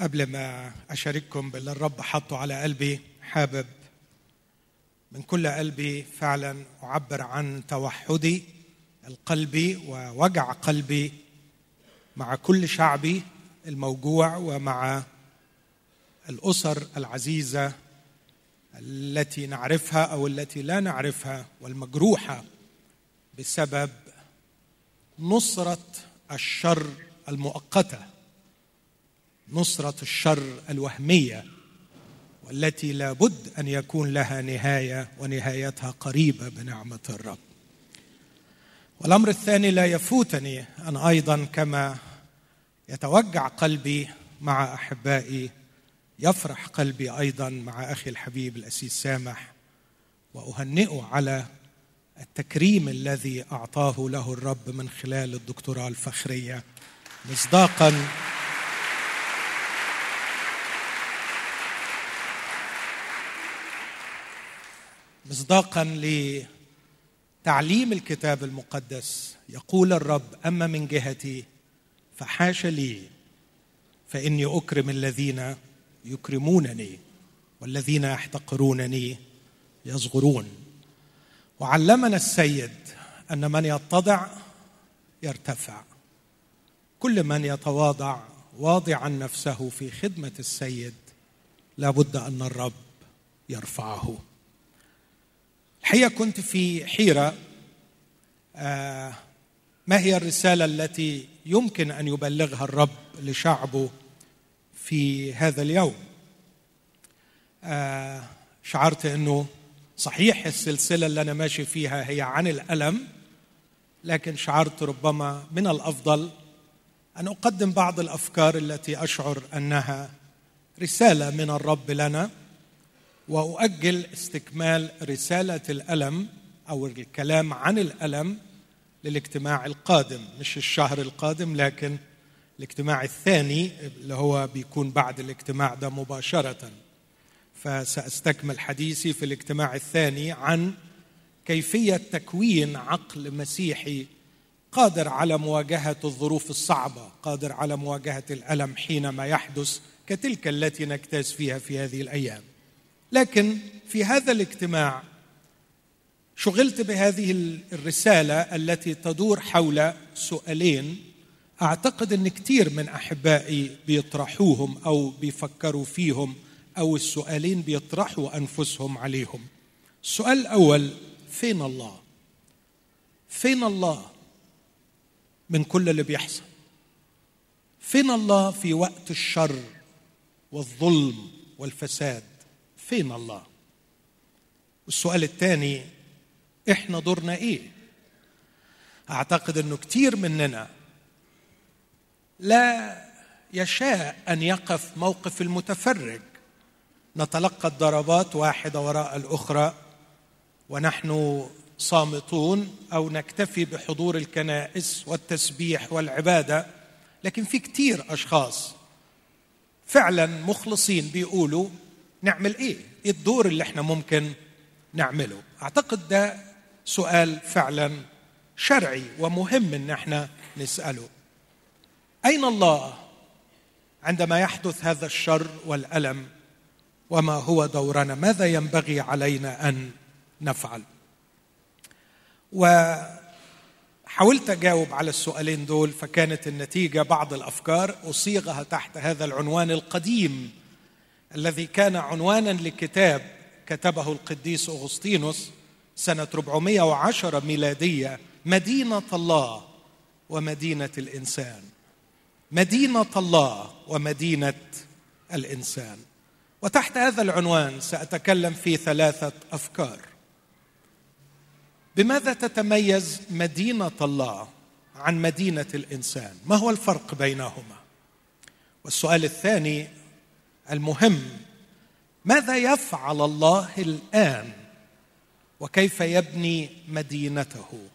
قبل ما أشارككم باللي الرب حطه على قلبي حابب من كل قلبي فعلا أعبر عن توحدي القلبي ووجع قلبي مع كل شعبي الموجوع ومع الأسر العزيزة التي نعرفها أو التي لا نعرفها والمجروحة بسبب نصرة الشر المؤقتة. نصرة الشر الوهمية والتي لابد أن يكون لها نهاية ونهايتها قريبة بنعمة الرب. والأمر الثاني لا يفوتني أن أيضا كما يتوجع قلبي مع أحبائي يفرح قلبي أيضا مع أخي الحبيب الأسيس سامح وأهنئه على التكريم الذي أعطاه له الرب من خلال الدكتوراه الفخرية. مصداقا مصداقا لتعليم الكتاب المقدس. يقول الرب أما من جهتي فحاش لي فإني أكرم الذين يكرمونني والذين يحتقرونني يصغرون. وعلمنا السيد أن من يتضع يرتفع. كل من يتواضع واضعا نفسه في خدمة السيد لابد أن الرب يرفعه. الحقيقة كنت في حيرة آه ما هي الرسالة التي يمكن أن يبلغها الرب لشعبه في هذا اليوم؟ آه شعرت أنه صحيح السلسلة اللي أنا ماشي فيها هي عن الألم لكن شعرت ربما من الأفضل أن أقدم بعض الأفكار التي أشعر أنها رسالة من الرب لنا. وأؤجل استكمال رسالة الألم أو الكلام عن الألم للاجتماع القادم. مش الشهر القادم لكن الاجتماع الثاني اللي هو بيكون بعد الاجتماع ده مباشرة. فسأستكمل حديثي في الاجتماع الثاني عن كيفية تكوين عقل مسيحي قادر على مواجهة الظروف الصعبة قادر على مواجهة الألم حينما يحدث كتلك التي نجتاز فيها في هذه الأيام. لكن في هذا الاجتماع شغلت بهذه الرسالة التي تدور حول سؤالين أعتقد أن كثير من أحبائي بيطرحوهم أو بيفكروا فيهم أو السؤالين بيطرحوا أنفسهم عليهم. السؤال الأول فين الله؟ فين الله من كل اللي بيحصل؟ فين الله في وقت الشر والظلم والفساد؟ فين الله؟ والسؤال الثاني إحنا دورنا إيه؟ أعتقد إنه كثير مننا لا يشاء أن يقف موقف المتفرج. نتلقى الضربات واحدة وراء الأخرى ونحن صامتون أو نكتفي بحضور الكنائس والتسبيح والعبادة. لكن في كثير أشخاص فعلا مخلصين بيقولوا نعمل إيه؟ إيه الدور اللي إحنا ممكن نعمله؟ أعتقد ده سؤال فعلا شرعي ومهم إن إحنا نسأله. أين الله عندما يحدث هذا الشر والألم وما هو دورنا؟ ماذا ينبغي علينا أن نفعل؟ وحاولت أجاوب على السؤالين دول فكانت النتيجة بعض الأفكار أصيغها تحت هذا العنوان القديم الذي كان عنوانا لكتاب كتبه القديس أغسطينوس سنة 410 ميلادية مدينة الله ومدينة الإنسان. مدينة الله ومدينة الإنسان. وتحت هذا العنوان سأتكلم في ثلاثة أفكار. بماذا تتميز مدينة الله عن مدينة الإنسان؟ ما هو الفرق بينهما؟ والسؤال الثاني المهم ماذا يفعل الله الآن؟ وكيف يبني مدينته؟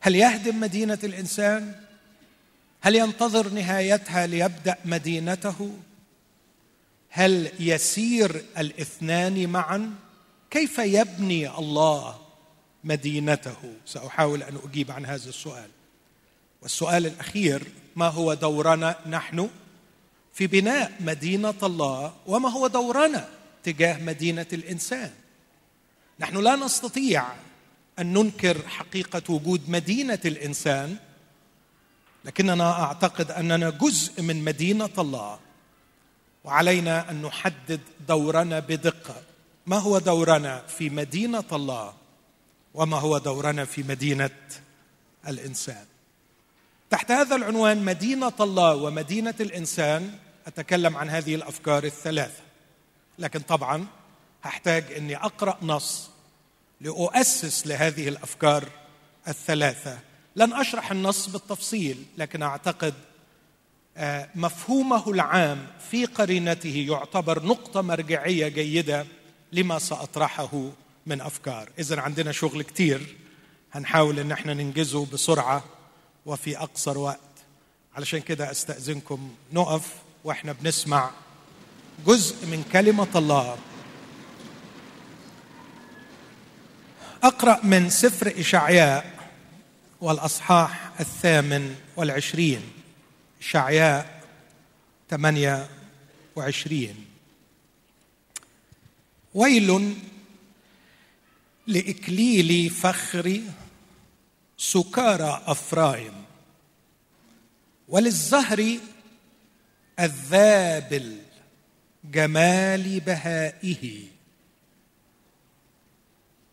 هل يهدم مدينة الإنسان؟ هل ينتظر نهايتها ليبدأ مدينته؟ هل يسير الاثنان معا؟ كيف يبني الله مدينته؟ سأحاول أن أجيب عن هذا السؤال. والسؤال الأخير ما هو دورنا نحن؟ في بناء مدينة الله وما هو دورنا تجاه مدينة الإنسان. نحن لا نستطيع أن ننكر حقيقة وجود مدينة الإنسان لكننا أعتقد أننا جزء من مدينة الله وعلينا أن نحدد دورنا بدقة. ما هو دورنا في مدينة الله وما هو دورنا في مدينة الإنسان؟ تحت هذا العنوان مدينة الله ومدينة الإنسان أتكلم عن هذه الأفكار الثلاثة. لكن طبعا هحتاج إني أقرأ نص لاسس لهذه الأفكار الثلاثة. لن أشرح النص بالتفصيل لكن أعتقد آه، مفهومه العام في قرينته يعتبر نقطة مرجعية جيدة لما سأطرحه من أفكار. اذا عندنا شغل كتير. هنحاول إن إحنا ننجزه بسرعة وفي أقصر وقت. علشان كده أستأذنكم. نقف. وإحنا بنسمع جزء من كلمة الله. أقرأ من سفر إشعياء والأصحاح الثامن والعشرين. إشعياء ثمانيه وعشرين. ويل لإكليل فخر سكارى أفرايم. وللزهر الذابل جمال بهائه.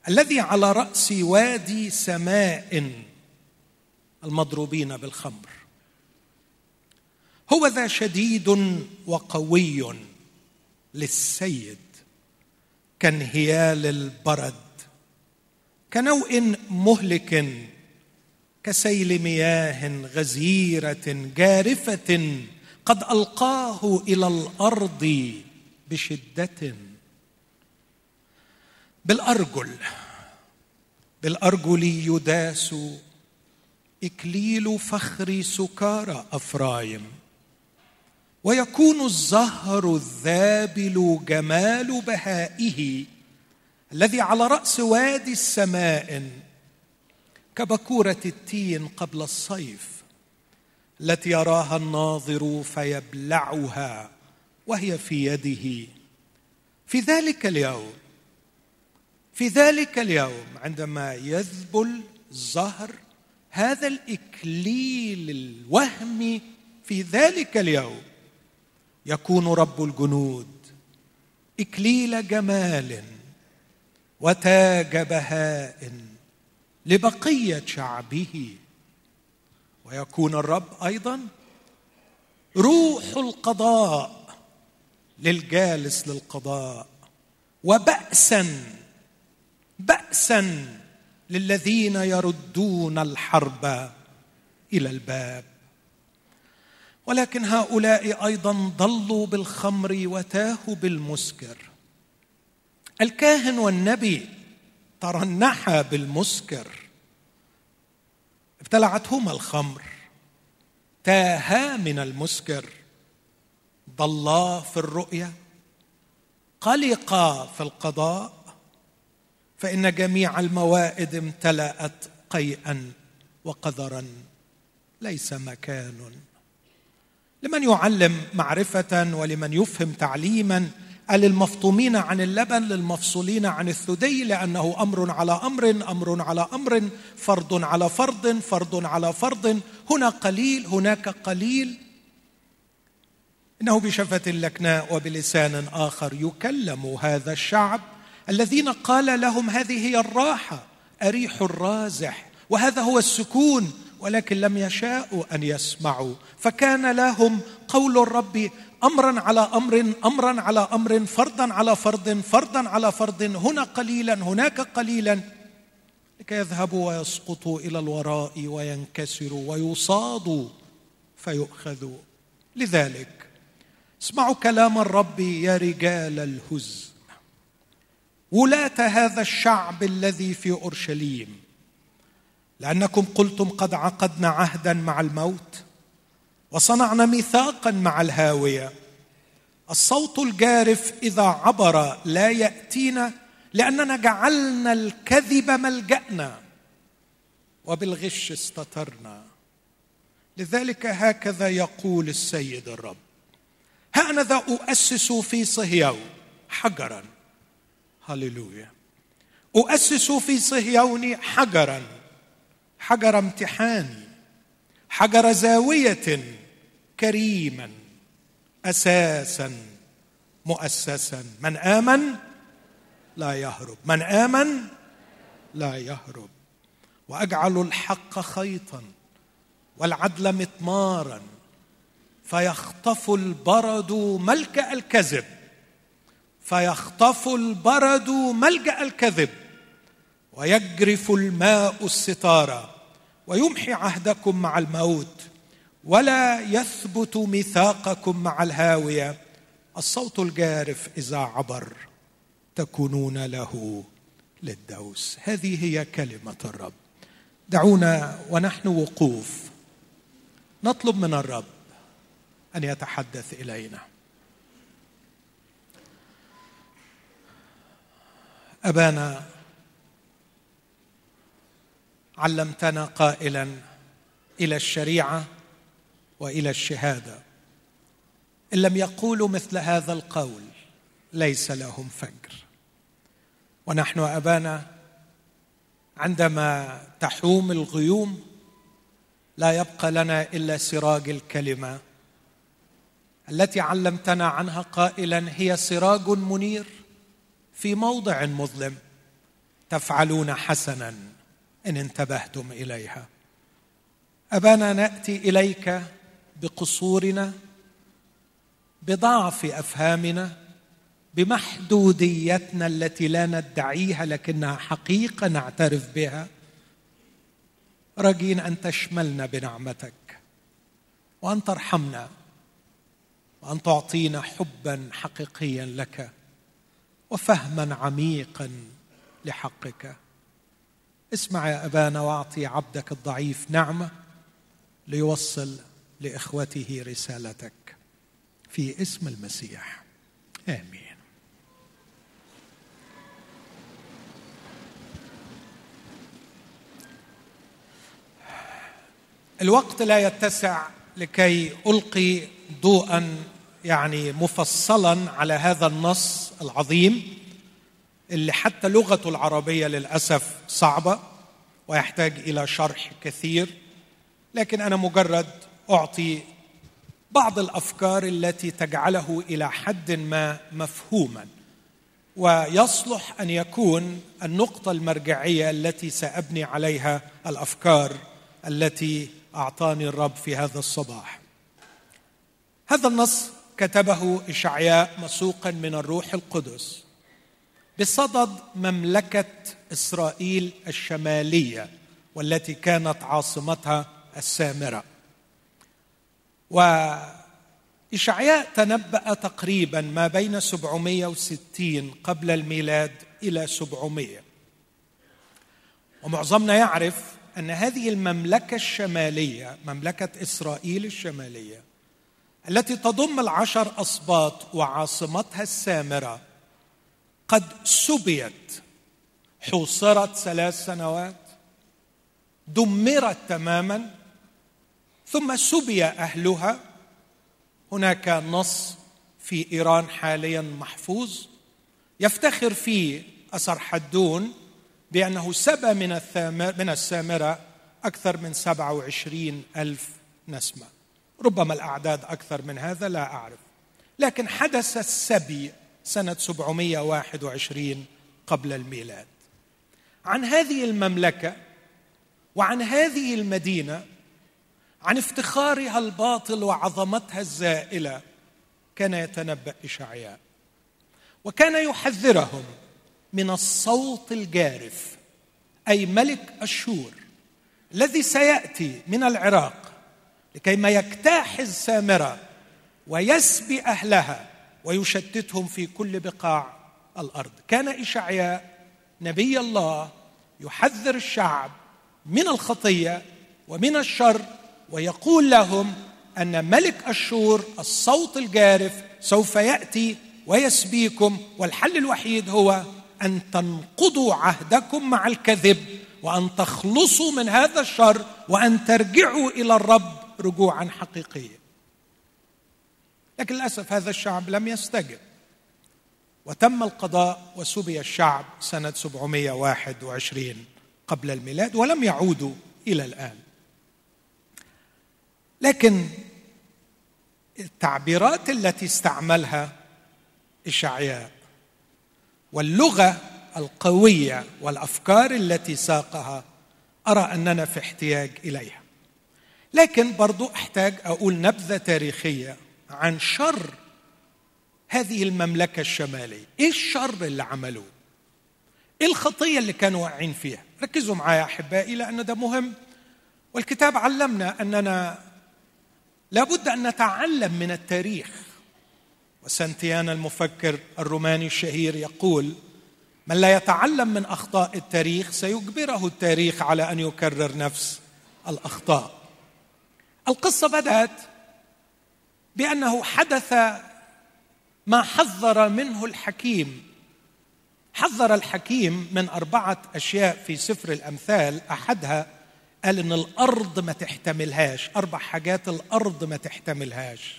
الذي على رأس وادي سماء المضروبين بالخمر. هو ذا شديد وقوي للسيد كانهيال البرد كنوء مهلك كسيل مياه غزيرة جارفة قد ألقاه إلى الأرض بشدة. بالأرجل بالأرجل يداس إكليل فخر سكارى أفرايم. ويكون الزهر الذابل جمال بهائه الذي على رأس وادي السماء كبكورة التين قبل الصيف. التي يراها الناظر فيبلعها وهي في يده. في ذلك اليوم في ذلك اليوم عندما يذبل زهر هذا الإكليل الوهمي في ذلك اليوم يكون رب الجنود إكليل جمال وتاج بهاء لبقية شعبه. ويكون الرب أيضا روح القضاء للجالس للقضاء وبأسا بأسا للذين يردون الحرب إلى الباب. ولكن هؤلاء أيضا ضلوا بالخمر وتاهوا بالمسكر. الكاهن والنبي ترنحا بالمسكر. ابتلعتهما الخمر. تاها من المسكر. ضلا في الرؤيا. قلقا في القضاء. فإن جميع الموائد امتلأت قيئا وقذرا. ليس مكان. لمن يعلم معرفة ولمن يفهم تعليما للمفطومين عن اللبن للمفصولين عن الثدي لأنه أمر على أمر أمر على أمر فرض على فرض فرض على فرض. هنا قليل هناك قليل. إنه بشفة لكناء وبلسان آخر يكلم هذا الشعب. الذين قال لهم هذه هي الراحة أريح الرازح. وهذا هو السكون ولكن لم يشاءوا أن يسمعوا. فكان لهم قول الرب امرا على أمر امرا على أمر فرضا على فرض فرضا على فرض هنا قليلا هناك قليلا لكي يذهبوا ويسقطوا إلى الوراء وينكسروا ويصادوا فيؤخذوا. لذلك اسمعوا كلام الرب يا رجال الهز. ولاة هذا الشعب الذي في أورشليم لأنكم قلتم قد عقدنا عهدا مع الموت وصنعنا ميثاقا مع الهاوية. الصوت الجارف إذا عبر لا يأتينا لأننا جعلنا الكذب ملجأنا. وبالغش استترنا. لذلك هكذا يقول السيد الرب. أنا ذا أؤسس في صهيون حجرا. هللويا. أؤسس في صهيون حجرا. حجر امتحان حجر زاوية. كريما أساسا مؤسسا. من آمن؟ لا يهرب. من آمن؟ لا يهرب. وأجعل الحق خيطا والعدل مطمارا فيخطف البرد ملجا الكذب. فيخطف البرد ملجا الكذب. ويجرف الماء الستارة. ويمحي عهدكم مع الموت. ولا يثبت ميثاقكم مع الهاوية. الصوت الجارف إذا عبر تكونون له للدوس. هذه هي كلمة الرب. دعونا ونحن وقوف. نطلب من الرب أن يتحدث إلينا. أبانا علمتنا قائلا إلى الشريعة وإلى الشهادة. إن لم يقولوا مثل هذا القول ليس لهم فجر ونحن أبانا عندما تحوم الغيوم لا يبقى لنا إلا سراج الكلمة. التي علمتنا عنها قائلا هي سراج منير في موضع مظلم تفعلون حسنا إن انتبهتم إليها. أبانا نأتي إليك بقصورنا بضعف أفهامنا بمحدوديتنا التي لا ندعيها لكنها حقيقة نعترف بها. راجين أن تشملنا بنعمتك وأن ترحمنا وأن تعطينا حبا حقيقيا لك وفهما عميقا لحقك. اسمع يا أبانا وأعطي عبدك الضعيف نعمة ليوصل لإخوته رسالتك في اسم المسيح. آمين. الوقت لا يتسع لكي ألقي ضوءا يعني مفصلا على هذا النص العظيم اللي حتى لغته العربية للأسف صعبة ويحتاج إلى شرح كثير لكن أنا مجرد أعطي بعض الأفكار التي تجعله إلى حد ما مفهوما ويصلح أن يكون النقطة المرجعية التي سأبني عليها الأفكار التي أعطاني الرب في هذا الصباح. هذا النص كتبه إشعياء مسوقا من الروح القدس بصدد مملكة إسرائيل الشمالية والتي كانت عاصمتها السامرة. وإشعياء تنبأ تقريبا ما بين 760 قبل الميلاد إلى 700 ومعظمنا يعرف أن هذه المملكة الشمالية مملكة إسرائيل الشمالية التي تضم العشر أسباط وعاصمتها السامرة قد سبيت حوصرت ثلاث سنوات دمرت تماما ثم سبي أهلها. هناك نص في إيران حاليا محفوظ. يفتخر فيه حدون بأنه سبى من من السامرة أكثر من سبعة وعشرين ألف نسمة. ربما الأعداد أكثر من هذا لا أعرف. لكن حدث السبي سنة 721 قبل الميلاد. عن هذه المملكة وعن هذه المدينة عن افتخارها الباطل وعظمتها الزائلة كان يتنبأ اشعياء وكان يحذرهم من الصوت الجارف أي ملك أشور الذي سيأتي من العراق لكي ما يجتاح السامرة ويسبي أهلها ويشتتهم في كل بقاع الأرض. كان إشعياء نبي الله يحذر الشعب من الخطية ومن الشر ويقول لهم أن ملك أشور الصوت الجارف سوف يأتي ويسبيكم والحل الوحيد هو أن تنقضوا عهدكم مع الكذب وأن تخلصوا من هذا الشر وأن ترجعوا إلى الرب رجوعا حقيقيا. لكن للأسف هذا الشعب لم يستجب. وتم القضاء وسبي الشعب سنة 721 قبل الميلاد ولم يعودوا إلى الآن. لكن التعبيرات التي استعملها اشعياء واللغة القوية والأفكار التي ساقها أرى أننا في احتياج إليها. لكن برضو أحتاج أقول نبذة تاريخية عن شر هذه المملكة الشمالية. إيه الشر اللي عملوه؟ إيه الخطية اللي كانوا واقعين فيها؟ ركزوا معايا أحبائي لأن ده مهم. والكتاب علمنا أننا لابد أن نتعلم من التاريخ. وسنتيانا المفكر الروماني الشهير يقول من لا يتعلم من أخطاء التاريخ سيجبره التاريخ على أن يكرر نفس الأخطاء. القصة بدأت بأنه حدث ما حذر منه الحكيم. حذر الحكيم من أربعة أشياء في سفر الأمثال أحدها قال إن الأرض ما تحتملهاش. أربع حاجات الأرض ما تحتملهاش.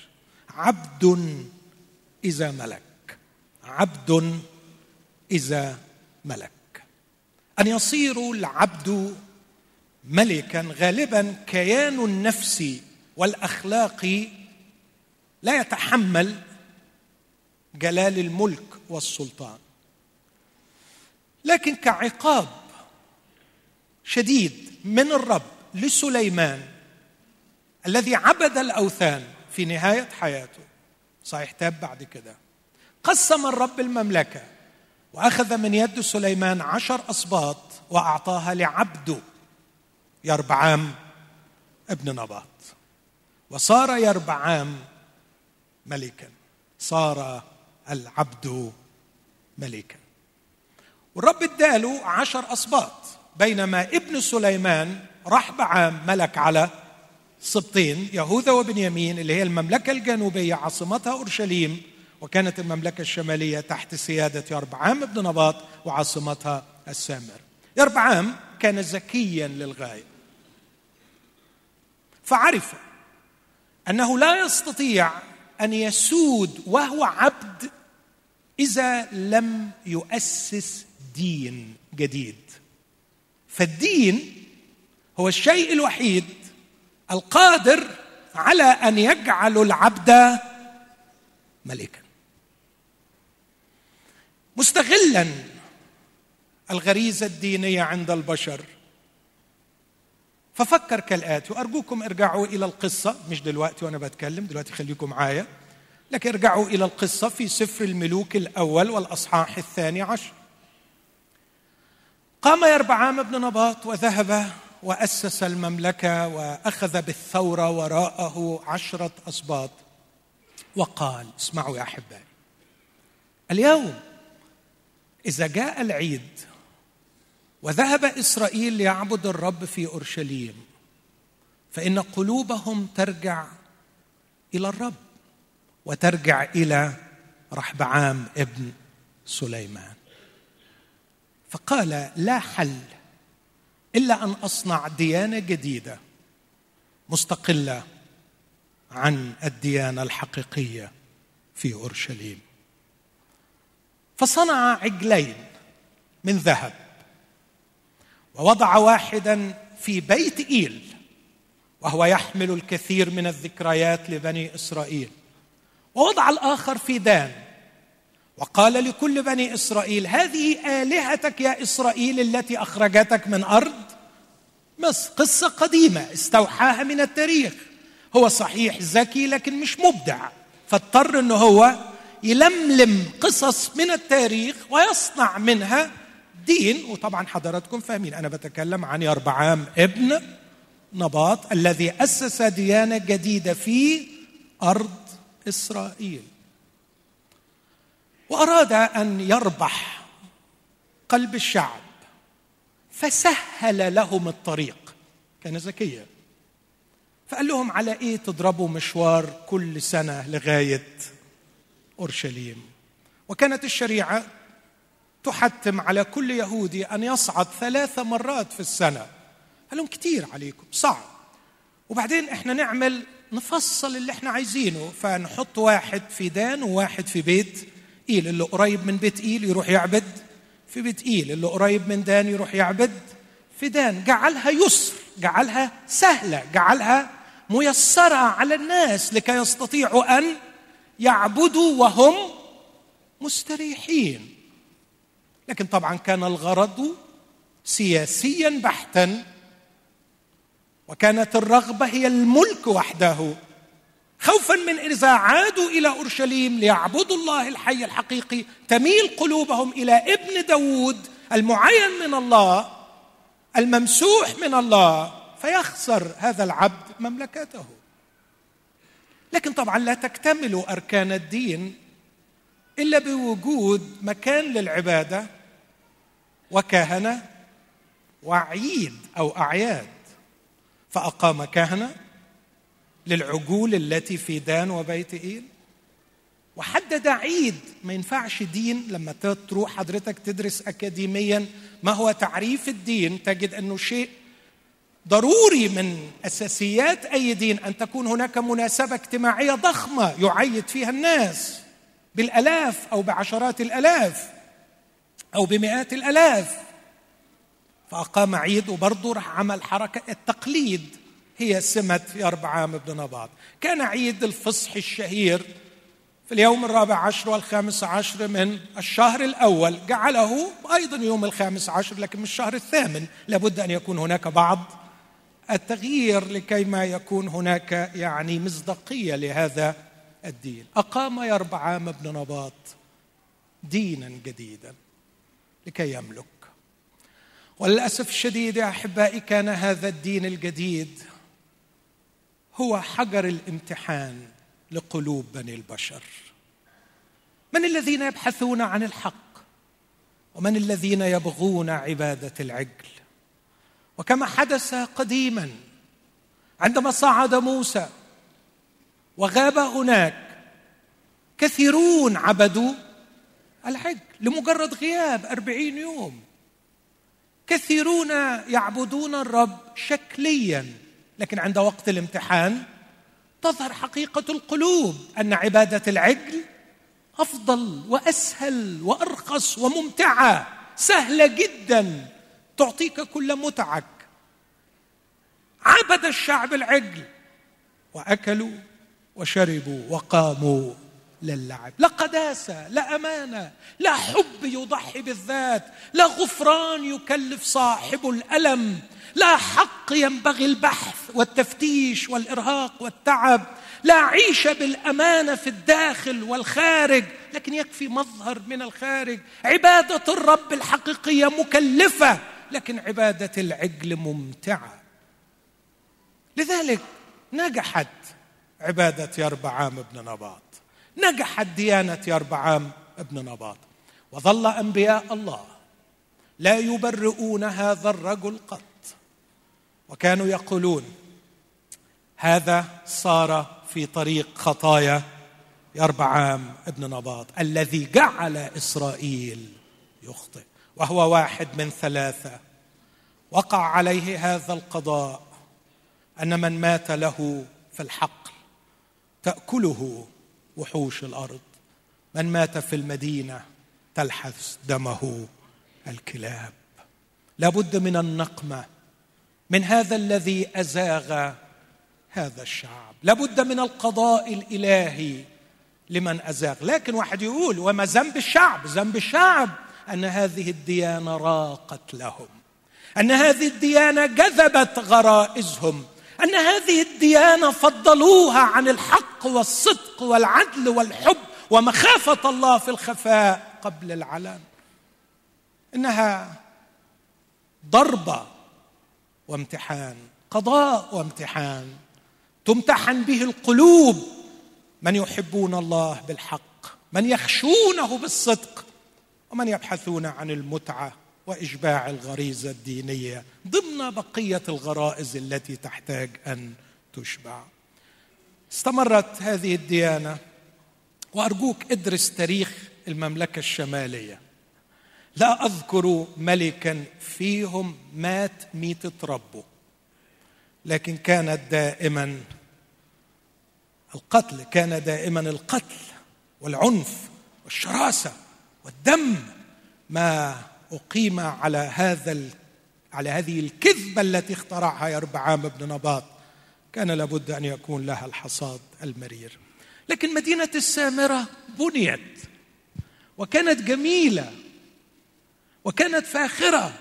عبد إذا ملك. عبد إذا ملك. أن يصير العبد ملكا غالبا كيان النفسي والاخلاقي لا يتحمل جلال الملك والسلطان. لكن كعقاب شديد من الرب لسليمان الذي عبد الأوثان في نهاية حياته. صحيح تاب بعد كده. قسم الرب المملكة وأخذ من يد سليمان عشر اسباط وأعطاها لعبده يربعام ابن نباط. وصار يربعام ملكا صار العبد ملكا والرب اداله عشر اسباط بينما ابن سليمان رحبعام ملك على سبطين يهوذا وبنيامين اللي هي المملكة الجنوبية عاصمتها أورشليم وكانت المملكة الشمالية تحت سيادة يربعام بن نباط وعاصمتها السامر. يربعام كان ذكيا للغاية. فعرف أنه لا يستطيع أن يسود وهو عبد إذا لم يؤسس دين جديد. فالدين هو الشيء الوحيد القادر على أن يجعل العبد ملكا. مستغلا الغريزة الدينية عند البشر. ففكر كالآتي وأرجوكم ارجعوا إلى القصة مش دلوقتي وأنا بتكلم دلوقتي خليكم معايا. لكن ارجعوا إلى القصة في سفر الملوك الأول والأصحاح الثاني عشر. قام يربعام بن نباط وذهب وأسس المملكة وأخذ بالثورة وراءه عشرة أسباط. وقال اسمعوا يا أحبائي اليوم إذا جاء العيد وذهب إسرائيل ليعبد الرب في أورشليم فإن قلوبهم ترجع إلى الرب وترجع إلى رحبعام ابن سليمان. فقال لا حل إلا أن أصنع ديانة جديدة مستقلة عن الديانة الحقيقية في أورشليم. فصنع عجلين من ذهب ووضع واحدا في بيت إيل وهو يحمل الكثير من الذكريات لبني إسرائيل ووضع الآخر في دان وقال لكل بني إسرائيل هذه آلهتك يا إسرائيل التي أخرجتك من أرض مصر. قصة قديمة استوحاها من التاريخ. هو صحيح ذكي لكن مش مبدع. فاضطر إنه هو يلملم قصص من التاريخ ويصنع منها دين. وطبعا حضراتكم فاهمين أنا بتكلم عن يربعام ابن نباط الذي أسس ديانة جديدة في أرض إسرائيل. وأراد أن يربح قلب الشعب فسهل لهم الطريق. كان ذكيا فقال لهم على إيه تضربوا مشوار كل سنة لغاية أورشليم؟ وكانت الشريعة تحتم على كل يهودي أن يصعد ثلاث مرات في السنة. قال لهم كتير عليكم صعب. وبعدين إحنا نعمل نفصل اللي إحنا عايزينه فنحط واحد في دان وواحد في بيت إيل اللي قريب من بيت إيل يروح يعبد في بيت إيل اللي قريب من دان يروح يعبد في دان جعلها يسر جعلها سهلة جعلها ميسرة على الناس لكي يستطيعوا أن يعبدوا وهم مستريحين. لكن طبعا كان الغرض سياسيا بحتا وكانت الرغبة هي الملك وحده. خوفا من إذا عادوا إلى أورشليم ليعبدوا الله الحي الحقيقي تميل قلوبهم إلى ابن داود المعين من الله الممسوح من الله فيخسر هذا العبد مملكته. لكن طبعا لا تكتمل أركان الدين إلا بوجود مكان للعبادة وكهنة وعيد أو أعياد. فأقام كهنة للعجول التي في دان وبيت إيل. وحدد عيد ما ينفعش دين لما تروح حضرتك تدرس اكاديميا. ما هو تعريف الدين؟ تجد أنه شيء ضروري من أساسيات أي دين أن تكون هناك مناسبة اجتماعية ضخمة يعيد فيها الناس بالألاف أو بعشرات الألاف أو بمئات الألاف. فأقام عيد وبرضه راح عمل حركة التقليد. هي سمه في عام ابن نباط. كان عيد الفصح الشهير في اليوم الرابع عشر والخامس عشر من الشهر الأول. جعله أيضا يوم الخامس عشر لكن من الشهر الثامن. لابد أن يكون هناك بعض التغيير لكي ما يكون هناك يعني مصداقية لهذا الدين. أقام يربعام بن نباط دينا جديدا لكي يملك. وللأسف الشديد يا أحبائي كان هذا الدين الجديد هو حجر الامتحان لقلوب بني البشر. من الذين يبحثون عن الحق؟ ومن الذين يبغون عبادة العجل؟ وكما حدث قديما عندما صعد موسى وغاب هناك كثيرون عبدوا العجل لمجرد غياب أربعين يوم. كثيرون يعبدون الرب شكليا. لكن عند وقت الامتحان تظهر حقيقة القلوب أن عبادة العجل أفضل وأسهل وأرخص وممتعة سهلة جدا تعطيك كل متعك. عبد الشعب العجل وأكلوا وشربوا وقاموا للعب. لا قداسة لا أمانة لا حب يضحي بالذات لا غفران يكلف صاحب الألم. لا حق ينبغي البحث والتفتيش والإرهاق والتعب. لا عيشة بالأمانة في الداخل والخارج لكن يكفي مظهر من الخارج. عبادة الرب الحقيقية مكلفة لكن عبادة العجل ممتعة. لذلك نجحت عبادة يربعام بن نباط. نجحت ديانة يربعام ابن نباط. وظل أنبياء الله لا يبرئون هذا الرجل قط. وكانوا يقولون هذا صار في طريق خطايا يربعام ابن نباط الذي جعل إسرائيل يخطئ وهو واحد من ثلاثة. وقع عليه هذا القضاء أن من مات له في الحقل تأكله وحوش الأرض من مات في المدينة تلحث دمه الكلاب. لابد من النقمة من هذا الذي أزاغ هذا الشعب. لابد من القضاء الإلهي لمن أزاغ. لكن واحد يقول وما ذنب الشعب؟ ذنب الشعب أن هذه الديانة راقت لهم. أن هذه الديانة جذبت غرائزهم. أن هذه الديانة فضلوها عن الحق والصدق والعدل والحب ومخافة الله في الخفاء قبل العلن. إنها ضربة وامتحان قضاء وامتحان تمتحن به القلوب. من يحبون الله بالحق من يخشونه بالصدق ومن يبحثون عن المتعة وإشباع الغريزة الدينية ضمن بقية الغرائز التي تحتاج أن تشبع. استمرت هذه الديانة وأرجوك ادرس تاريخ المملكة الشمالية. لا أذكر ملكا فيهم مات ميته ربه لكن كانت دائما القتل كان دائما القتل والعنف والشراسة والدم. ما أقيم على هذا على هذه الكذبة التي اخترعها يربعام بن نباط. كان لابد أن يكون لها الحصاد المرير. لكن مدينة السامرة بنيت وكانت جميلة. وكانت فاخرة.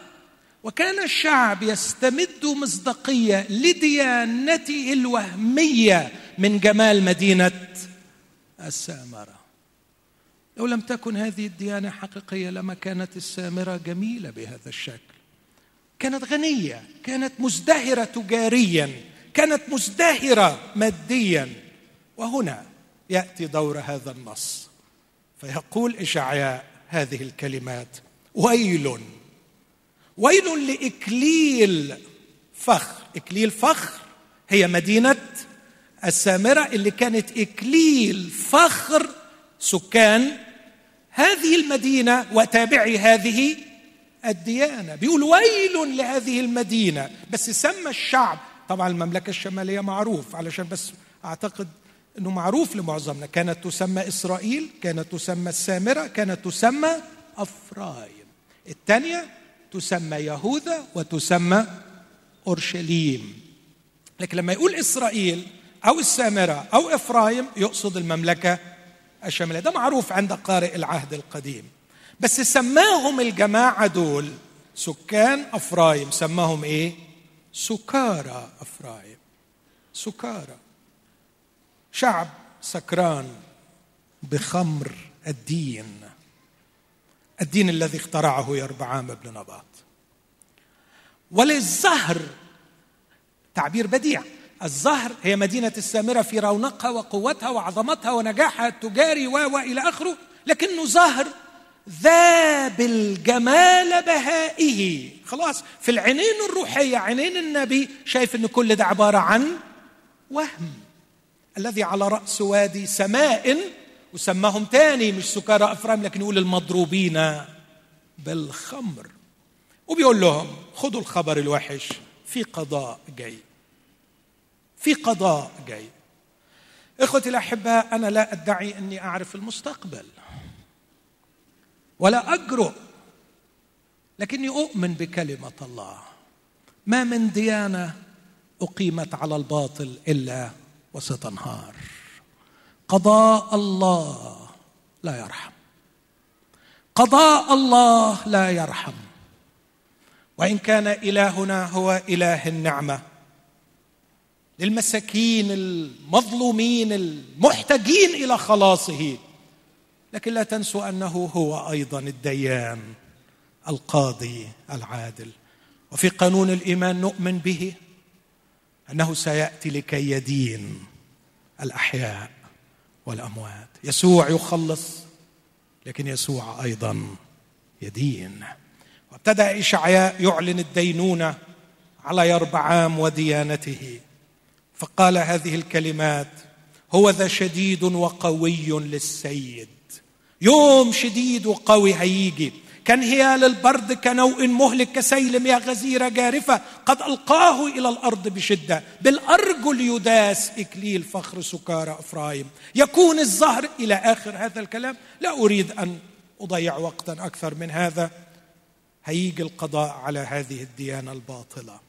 وكان الشعب يستمد مصداقية لديانته الوهمية من جمال مدينة السامرة. لو لم تكن هذه الديانة حقيقية لما كانت السامرة جميلة بهذا الشكل. كانت غنية كانت مزدهرة تجاريا كانت مزدهرة ماديا. وهنا يأتي دور هذا النص فيقول إشعياء هذه الكلمات. ويل. ويل لإكليل فخر. إكليل فخر هي مدينة السامرة اللي كانت إكليل فخر سكان هذه المدينة وتابعي هذه الديانة. بيقول ويل لهذه المدينة بس سمى الشعب. طبعا المملكة الشمالية معروف علشان بس أعتقد إنه معروف لمعظمنا. كانت تسمى إسرائيل كانت تسمى السامرة كانت تسمى افرايم الثانية تسمى يهوذا وتسمى أورشليم. لكن لما يقول إسرائيل أو السامرة أو إفرايم يقصد المملكة الشماليه ده معروف عند قارئ العهد القديم. بس سماهم الجماعة دول سكان إفرايم. سماهم إيه؟ سكارى إفرايم. سكارى. شعب سكران بخمر الدين. الدين الذي اخترعه يربعام بن نباط. وللزهر تعبير بديع. الزهر هي مدينة السامرة في رونقها وقوتها وعظمتها ونجاحها التجاري و إلى آخره. لكنه زهر ذاب الجمال بهائه. خلاص في العينين الروحية عينين النبي شايف أن كل ده عبارة عن وهم. الذي على رأس وادي سماء وسماهم تاني مش سكارى أفرام لكن يقول المضروبين بالخمر. وبيقول لهم خذوا الخبر الوحش في قضاء جاي. في قضاء جاي. إخوتي الاحباء أنا لا أدعي أني أعرف المستقبل. ولا أجرؤ لكني أؤمن بكلمة الله. ما من ديانة أقيمت على الباطل إلا وستنهار. قضاء الله لا يرحم. قضاء الله لا يرحم. وإن كان إلهنا هو إله النعمة. للمساكين المظلومين المحتاجين إلى خلاصه. لكن لا تنسوا أنه هو أيضا الديان القاضي العادل. وفي قانون الإيمان نؤمن به أنه سيأتي لكي يدين الأحياء. والأموات. يسوع يخلص لكن يسوع أيضا يدين. وابتدأ اشعياء يعلن الدينونة على يربعام وديانته. فقال هذه الكلمات هو ذا شديد وقوي للسيد. يوم شديد وقوي هيجي. كان هيال البرد كنوء مهلك كسيل مياه غزيرة جارفة قد ألقاه إلى الأرض بشدة. بالأرجل يداس إكليل فخر سكارى أفرايم. يكون الزهر إلى آخر هذا الكلام. لا أريد أن أضيع وقتا أكثر من هذا. هيجي القضاء على هذه الديانة الباطلة.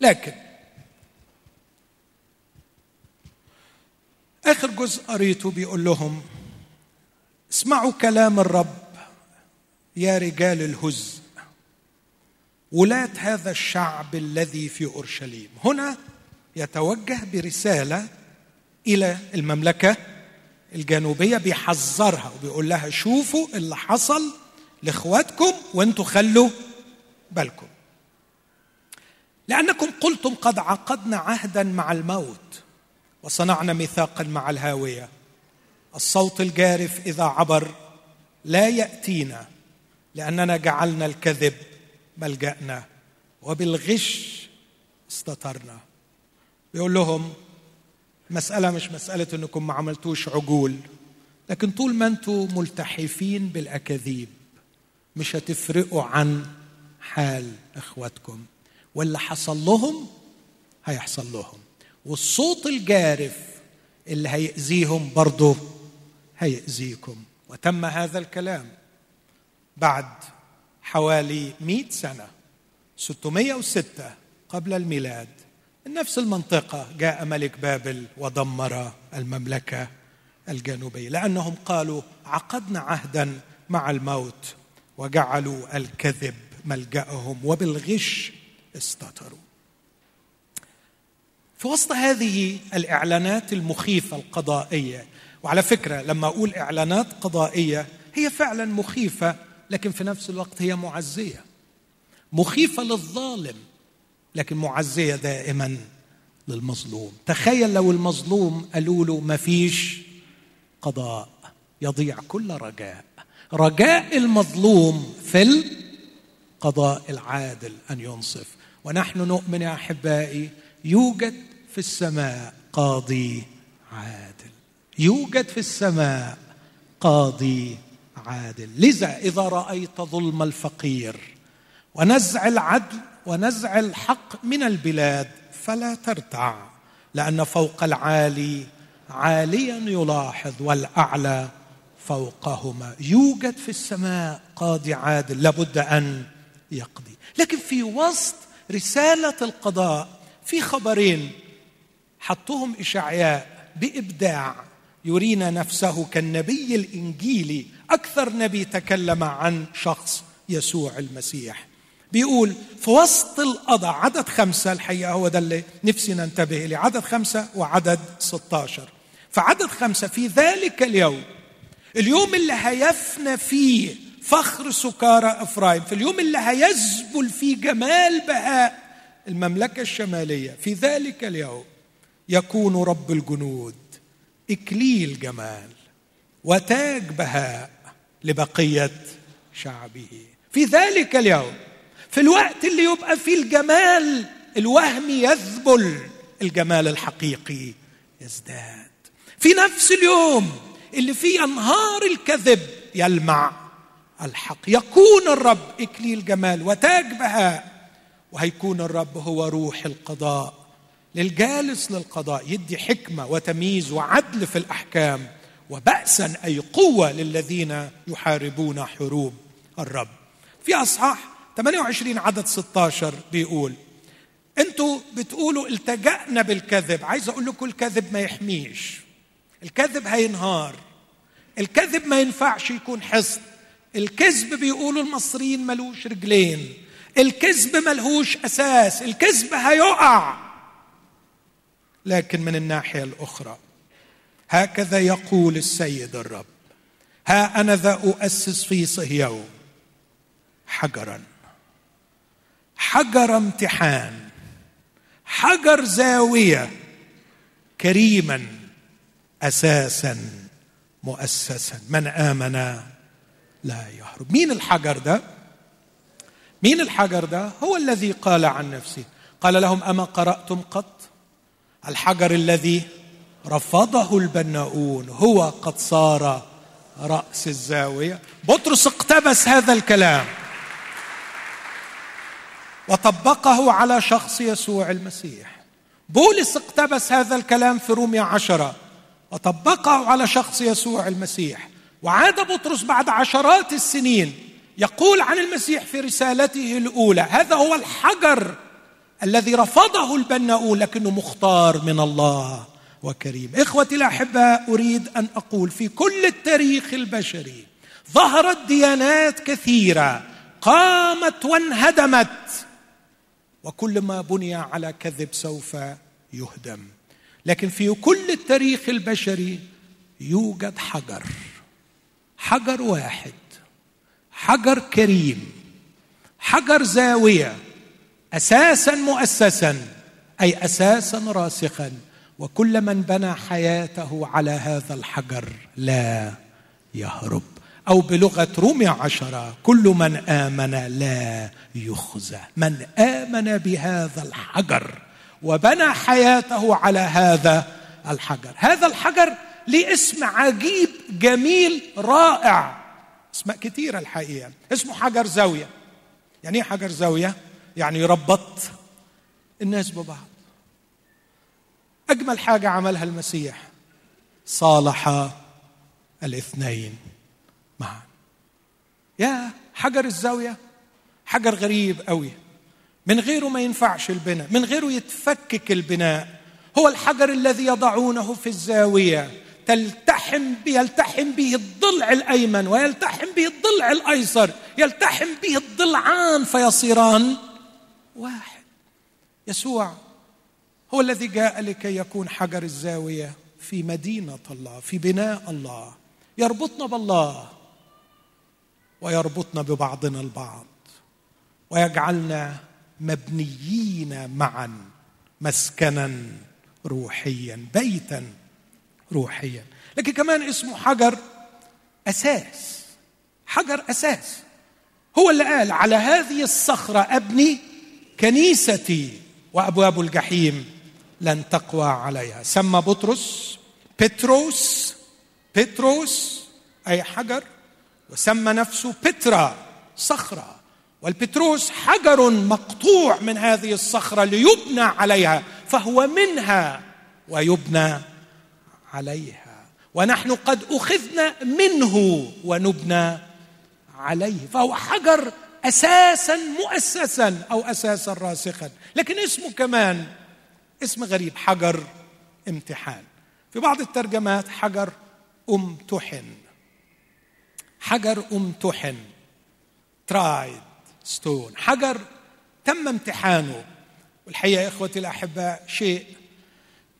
لكن آخر جزء قريته بيقول لهم اسمعوا كلام الرب. يا رجال الهز ولاة هذا الشعب الذي في أورشليم. هنا يتوجه برسالة إلى المملكة الجنوبية بيحذرها وبيقول لها شوفوا اللي حصل لإخواتكم وانتوا خلوا بالكم. لأنكم قلتم قد عقدنا عهدا مع الموت وصنعنا ميثاقا مع الهاوية. الصوت الجارف إذا عبر لا يأتينا لأننا جعلنا الكذب ملجأنا وبالغش استترنا بيقول لهم مسألة مش مسألة إنكم ما عملتوش عجول لكن طول ما أنتم ملتحفين بالأكاذيب مش هتفرقوا عن حال إخواتكم. واللي حصل لهم هيحصل لهم والصوت الجارف اللي هيأذيهم برضه هيأذيكم. وتم هذا الكلام. بعد حوالي مئة سنة 606 قبل الميلاد من نفس المنطقة جاء ملك بابل ودمر المملكة الجنوبية لأنهم قالوا عقدنا عهدا مع الموت وجعلوا الكذب ملجأهم وبالغش استتروا في وسط هذه الإعلانات المخيفة القضائية وعلى فكرة لما أقول إعلانات قضائية هي فعلا مخيفة لكن في نفس الوقت هي معزية. مخيفة للظالم لكن معزية دائما للمظلوم. تخيل لو المظلوم قالوا له ما فيش قضاء يضيع كل رجاء. رجاء المظلوم في القضاء العادل أن ينصف. ونحن نؤمن يا أحبائي يوجد في السماء قاضي عادل. يوجد في السماء قاضي عادل. لذا إذا رأيت ظلم الفقير ونزع العدل ونزع الحق من البلاد فلا ترتع لأن فوق العالي عاليا يلاحظ والأعلى فوقهما. يوجد في السماء قاضي عادل لابد أن يقضي. لكن في وسط رسالة القضاء في خبرين حطهم إشعياء بإبداع يرينا نفسه كالنبي الإنجيلي أكثر نبي تكلم عن شخص يسوع المسيح. بيقول في وسط القضاء عدد خمسة الحقيقة هو ده اللي نفسي ننتبه إليه عدد خمسة وعدد 16 فعدد خمسة في ذلك اليوم اليوم اللي هيفنى فيه فخر سكارى إفرايم في اليوم اللي هيزبل فيه جمال بهاء المملكة الشمالية في ذلك اليوم يكون رب الجنود إكليل جمال وتاج بهاء لبقية شعبه. في ذلك اليوم في الوقت اللي يبقى فيه الجمال الوهمي يذبل الجمال الحقيقي يزداد. في نفس اليوم اللي فيه أنهار الكذب يلمع الحق. يكون الرب اكليل جمال وتاج بهاء وهيكون الرب هو روح القضاء. للجالس للقضاء يدي حكمة وتمييز وعدل في الأحكام. وبأسا أي قوة للذين يحاربون حروب الرب. في أصحاح 28 عدد 16 بيقول أنتوا بتقولوا التجأنا بالكذب. عايز أقول لكم الكذب ما يحميش. الكذب هينهار. الكذب ما ينفعش يكون حصن. الكذب بيقولوا المصريين ملوش رجلين. الكذب ملهوش أساس. الكذب هيقع. لكن من الناحية الأخرى هكذا يقول السيد الرب. ها أنا ذا أؤسس في صهيون. حجرا. حجر امتحان. حجر زاوية. كريما. أساسا. مؤسسا. من آمن لا يهرب مين الحجر ده؟ مين الحجر ده؟ هو الذي قال عن نفسه. قال لهم أما قرأتم قط؟ الحجر الذي رفضه البناؤون. هو قد صار رأس الزاوية. بطرس اقتبس هذا الكلام. وطبقه على شخص يسوع المسيح. بولس اقتبس هذا الكلام في روميا عشرة. وطبقه على شخص يسوع المسيح. وعاد بطرس بعد عشرات السنين يقول عن المسيح في رسالته الأولى. هذا هو الحجر الذي رفضه البناؤون لكنه مختار من الله. وكريم. إخوتي الأحباء أريد أن أقول في كل التاريخ البشري ظهرت ديانات كثيرة قامت وانهدمت وكل ما بني على كذب سوف يهدم. لكن في كل التاريخ البشري يوجد حجر حجر واحد حجر كريم حجر زاوية أساسا مؤسسا أي أساسا راسخا. وكل من بنى حياته على هذا الحجر لا يهرب. أو بلغة روميا عشره كل من آمن لا يخزى. من آمن بهذا الحجر وبنى حياته على هذا الحجر. هذا الحجر ليه اسم عجيب جميل رائع. اسماء كثيره الحقيقة. اسمه حجر زاوية. يعني إيه حجر زاوية؟ يعني يربط الناس ببعض. أجمل حاجة عملها المسيح. صالح الاثنين معا. يا حجر الزاوية حجر غريب قوي. من غيره ما ينفعش البناء من غيره يتفكك البناء. هو الحجر الذي يضعونه في الزاوية. تلتحم يلتحم به الضلع الأيمن ويلتحم به الضلع الأيسر. يلتحم به الضلعان فيصيران واحد. يسوع هو الذي جاء لكي يكون حجر الزاوية في مدينة الله في بناء الله. يربطنا بالله ويربطنا ببعضنا البعض. ويجعلنا مبنيين معا مسكنا روحيا بيتا روحيا. لكن كمان اسمه حجر أساس. حجر أساس. هو اللي قال على هذه الصخرة أبني كنيستي وأبواب الجحيم لن تقوى عليها. سمى بطرس بتروس بتروس أي حجر وسمى نفسه بترا صخرة. والبتروس حجر مقطوع من هذه الصخرة ليبنى عليها فهو منها ويبنى عليها. ونحن قد أخذنا منه ونبنى عليه. فهو حجر أساسا مؤسسا أو أساسا راسخا. لكن اسمه كمان اسم غريب حجر امتحان. في بعض الترجمات حجر امتحن. حجر امتحن. ترايد ستون حجر تم امتحانه. والحقيقة يا إخوتي الأحباء شيء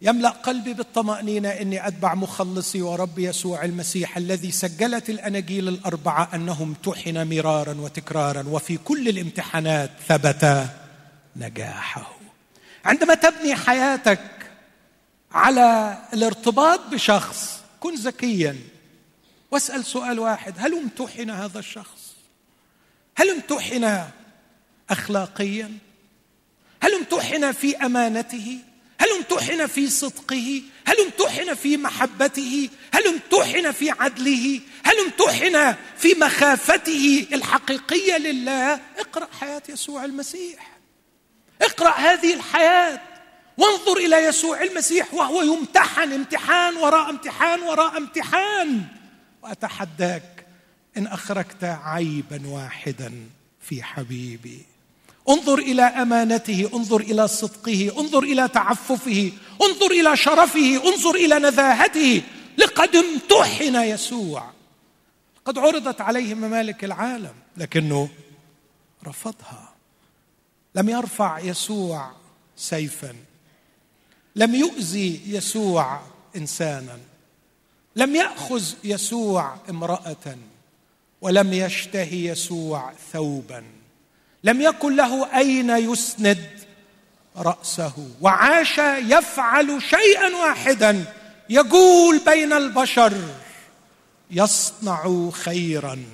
يملأ قلبي بالطمأنينة إني أتبع مخلصي وربي يسوع المسيح الذي سجلت الأناجيل الأربعة انه امتحن مرارا وتكرارا وفي كل الامتحانات ثبت نجاحه. عندما تبني حياتك على الارتباط بشخص كن ذكيا. واسأل سؤال واحد هل امتحن هذا الشخص؟ هل امتحن اخلاقيا؟ هل امتحن في أمانته؟ هل امتحن في صدقه؟ هل امتحن في محبته؟ هل امتحن في عدله؟ هل امتحن في مخافته الحقيقية لله؟ اقرأ حياة يسوع المسيح. اقرأ هذه الحياة. وانظر إلى يسوع المسيح وهو يمتحن امتحان وراء امتحان وراء امتحان. وأتحداك إن أخرجت عيبا واحدا في حبيبي. انظر إلى أمانته انظر إلى صدقه انظر إلى تعففه انظر إلى شرفه انظر إلى نزاهته. لقد امتحن يسوع. قد عرضت عليه ممالك العالم لكنه رفضها. لم يرفع يسوع سيفا. لم يؤذي يسوع انسانا. لم يأخذ يسوع امرأة. ولم يشتهي يسوع ثوبا. لم يكن له أين يسند رأسه. وعاش يفعل شيئا واحدا. يقول بين البشر يصنع خيرا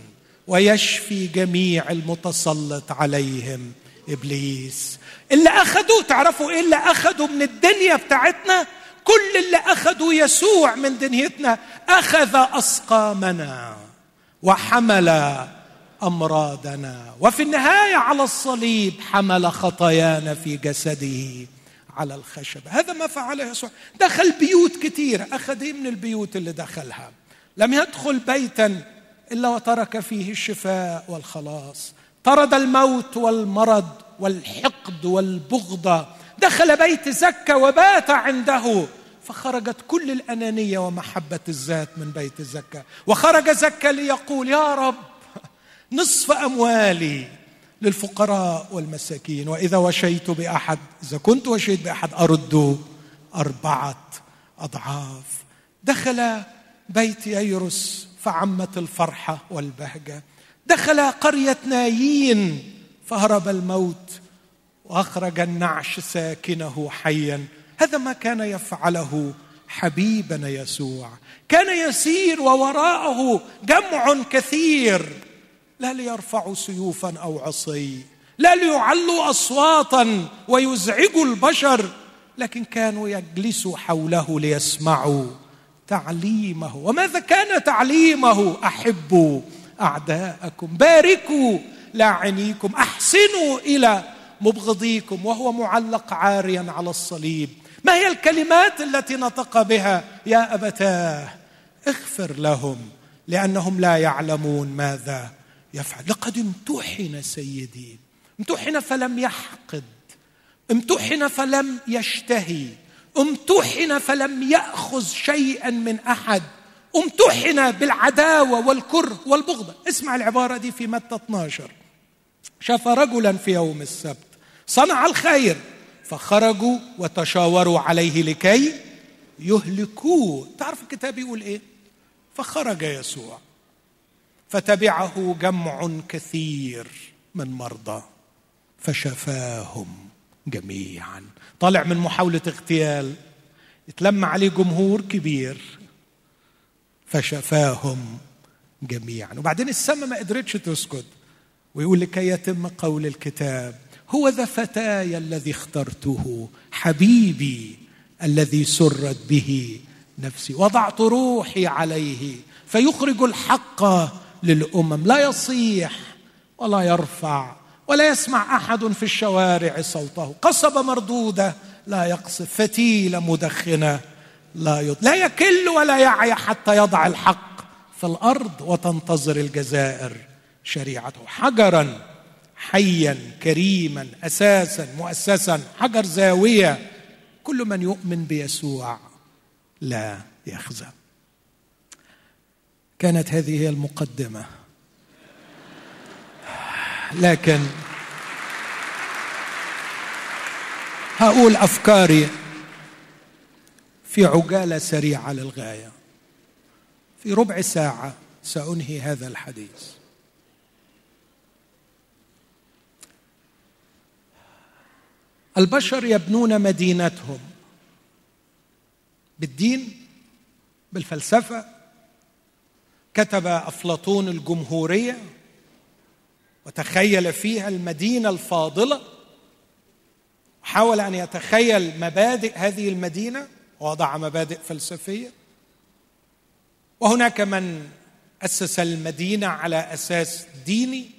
ويشفي جميع المتسلط عليهم. إبليس. اللي اخذوا تعرفوا إيه اللي اخذوا من الدنيا بتاعتنا؟ كل اللي اخذوا يسوع من دنيتنا أخذ أسقامنا وحمل أمراضنا. وفي النهاية على الصليب حمل خطايانا في جسده على الخشب هذا ما فعله يسوع. دخل بيوت كثيره أخذ إيه من البيوت اللي دخلها؟ لم يدخل بيتا إلا وترك فيه الشفاء والخلاص. طرد الموت والمرض والحقد والبغضه دخل بيت زكا وبات عنده فخرجت كل الأنانية ومحبة الذات من بيت زكا. وخرج زكا ليقول يا رب نصف أموالي للفقراء والمساكين وإذا وشيت بأحد إذا كنت وشيت بأحد أرد أربعة أضعاف. دخل بيت ييرس فعمت الفرحة والبهجة. دخل قرية نايين فهرب الموت وأخرج النعش ساكنه حيا. هذا ما كان يفعله حبيبنا يسوع. كان يسير ووراءه جمع كثير. لا ليرفعوا سيوفا أو عصي لا ليعلوا اصواتا ويزعجوا البشر لكن كانوا يجلسوا حوله ليسمعوا تعليمه. وماذا كان تعليمه؟ أحبوا. أعداءكم. باركوا لاعنيكم أحسنوا إلى مبغضيكم وهو معلق عاريا على الصليب. ما هي الكلمات التي نطق بها؟ يا أبتاه اغفر لهم لأنهم لا يعلمون ماذا يفعل. لقد امتحن سيدي. امتحن فلم يحقد. امتحن فلم يشتهي. امتحن فلم يأخذ شيئا من أحد. امتحن بالعداوة والكره والبغضة. اسمع العبارة دي في متى 12 شاف رجلا في يوم السبت صنع الخير فخرجوا وتشاوروا عليه لكي يهلكوه. تعرف الكتاب يقول إيه؟ فخرج يسوع فتبعه جمع كثير من مرضى فشفاهم جميعا. طالع من محاولة اغتيال يتلم عليه جمهور كبير. فشفاهم جميعا. وبعدين السماء ما قدرتش تسكت ويقول لكي يتم قول الكتاب هو ذا فتاي الذي اخترته حبيبي الذي سرت به نفسي وضعت روحي عليه فيخرج الحق للأمم لا يصيح ولا يرفع ولا يسمع أحد في الشوارع صوته قصبه مردوده لا يقصف فتيله مدخنة لا يض... لا يكل ولا يعي حتى يضع الحق في الأرض وتنتظر الجزائر شريعته. حجرا حيا كريما أساسا مؤسسا حجر زاوية. كل من يؤمن بيسوع لا يخزى كانت هذه هي المقدمة. لكن هقول أفكاري في عجالة سريعة للغاية. في ربع ساعة سأنهي هذا الحديث. البشر يبنون مدينتهم بالدين بالفلسفة. كتب أفلاطون الجمهورية وتخيل فيها المدينة الفاضلة. حاول أن يتخيل مبادئ هذه المدينة. ووضع مبادئ فلسفية. وهناك من أسس المدينة على أساس ديني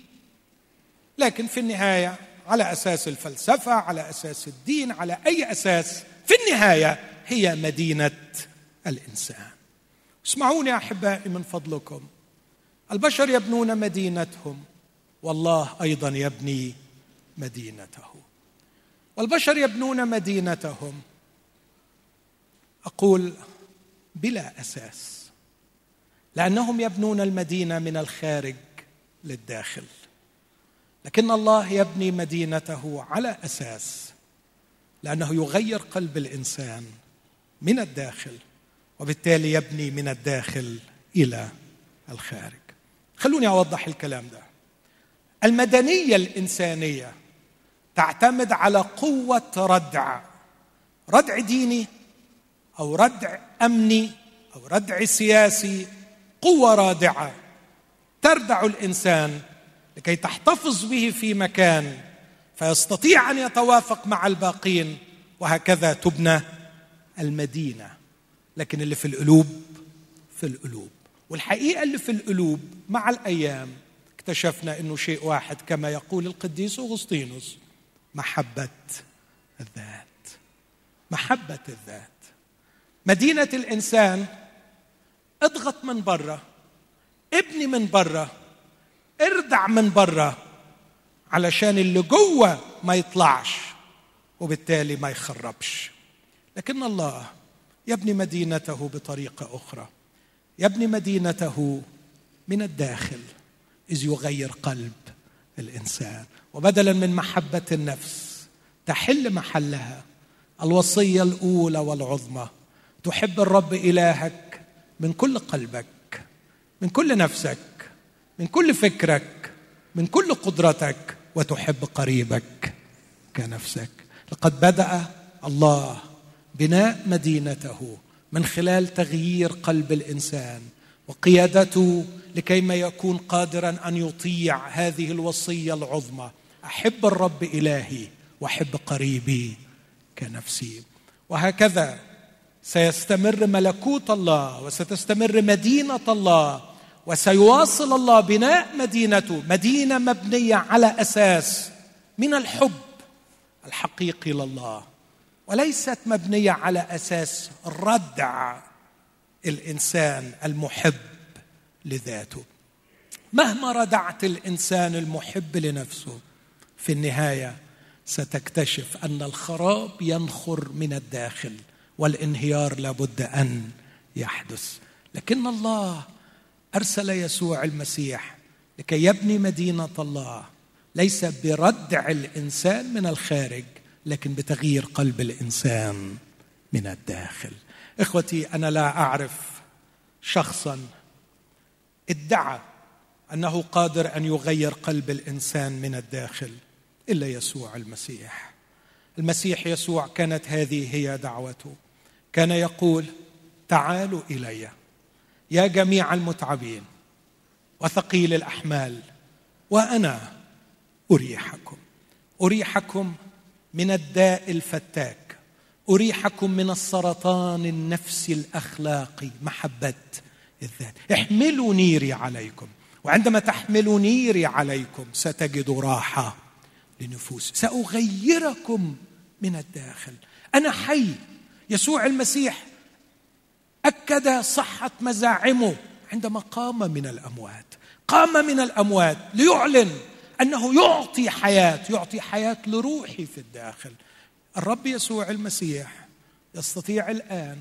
لكن في النهاية على أساس الفلسفة على أساس الدين على أي أساس في النهاية هي مدينة الإنسان. اسمعوني أحبائي من فضلكم. البشر يبنون مدينتهم. والله أيضا يبني مدينته. والبشر يبنون مدينتهم. أقول بلا أساس لأنهم يبنون المدينة من الخارج للداخل. لكن الله يبني مدينته على أساس لأنه يغير قلب الإنسان من الداخل وبالتالي يبني من الداخل إلى الخارج. خلوني أوضح الكلام ده. المدنية الإنسانية تعتمد على قوة ردع ردع ديني أو ردع أمني أو ردع سياسي قوة رادعة تردع الإنسان لكي تحتفظ به في مكان فيستطيع أن يتوافق مع الباقين وهكذا تبنى المدينة. لكن اللي في القلوب في القلوب. والحقيقة اللي في القلوب مع الأيام اكتشفنا إنه شيء واحد كما يقول القديس أغسطينوس محبة الذات. محبة الذات. مدينة الإنسان اضغط من بره ابني من بره اردع من بره علشان اللي جوه ما يطلعش وبالتالي ما يخربش. لكن الله يبني مدينته بطريقة أخرى. يبني مدينته من الداخل إذ يغير قلب الإنسان. وبدلا من محبة النفس تحل محلها الوصية الأولى والعظمى. تحب الرب إلهك من كل قلبك من كل نفسك من كل فكرك من كل قدرتك وتحب قريبك كنفسك. لقد بدأ الله بناء مدينته من خلال تغيير قلب الإنسان وقيادته لكيما يكون قادرا أن يطيع هذه الوصية العظمى. أحب الرب إلهي وأحب قريبي كنفسي. وهكذا سيستمر ملكوت الله وستستمر مدينة الله وسيواصل الله بناء مدينته مدينة مبنية على أساس من الحب الحقيقي لله وليست مبنية على أساس ردع الإنسان المحب لذاته. مهما ردعت الإنسان المحب لنفسه في النهاية ستكتشف أن الخراب ينخر من الداخل. والانهيار لابد أن يحدث. لكن الله أرسل يسوع المسيح لكي يبني مدينة الله. ليس بردع الإنسان من الخارج لكن بتغيير قلب الإنسان من الداخل. إخوتي أنا لا أعرف شخصا ادعى أنه قادر أن يغير قلب الإنسان من الداخل إلا يسوع المسيح. المسيح يسوع كانت هذه هي دعوته. كان يقول تعالوا إلي يا جميع المتعبين وثقيل الأحمال وأنا أريحكم. أريحكم من الداء الفتاك. أريحكم من السرطان النفسي الأخلاقي محبة الذات. احملوا نيري عليكم. وعندما تحملوا نيري عليكم ستجدوا راحة لنفوسكم. سأغيركم من الداخل. أنا حي يسوع المسيح أكد صحة مزاعمه عندما قام من الأموات. قام من الأموات ليعلن أنه يعطي حياة يعطي حياة لروحي في الداخل. الرب يسوع المسيح يستطيع الآن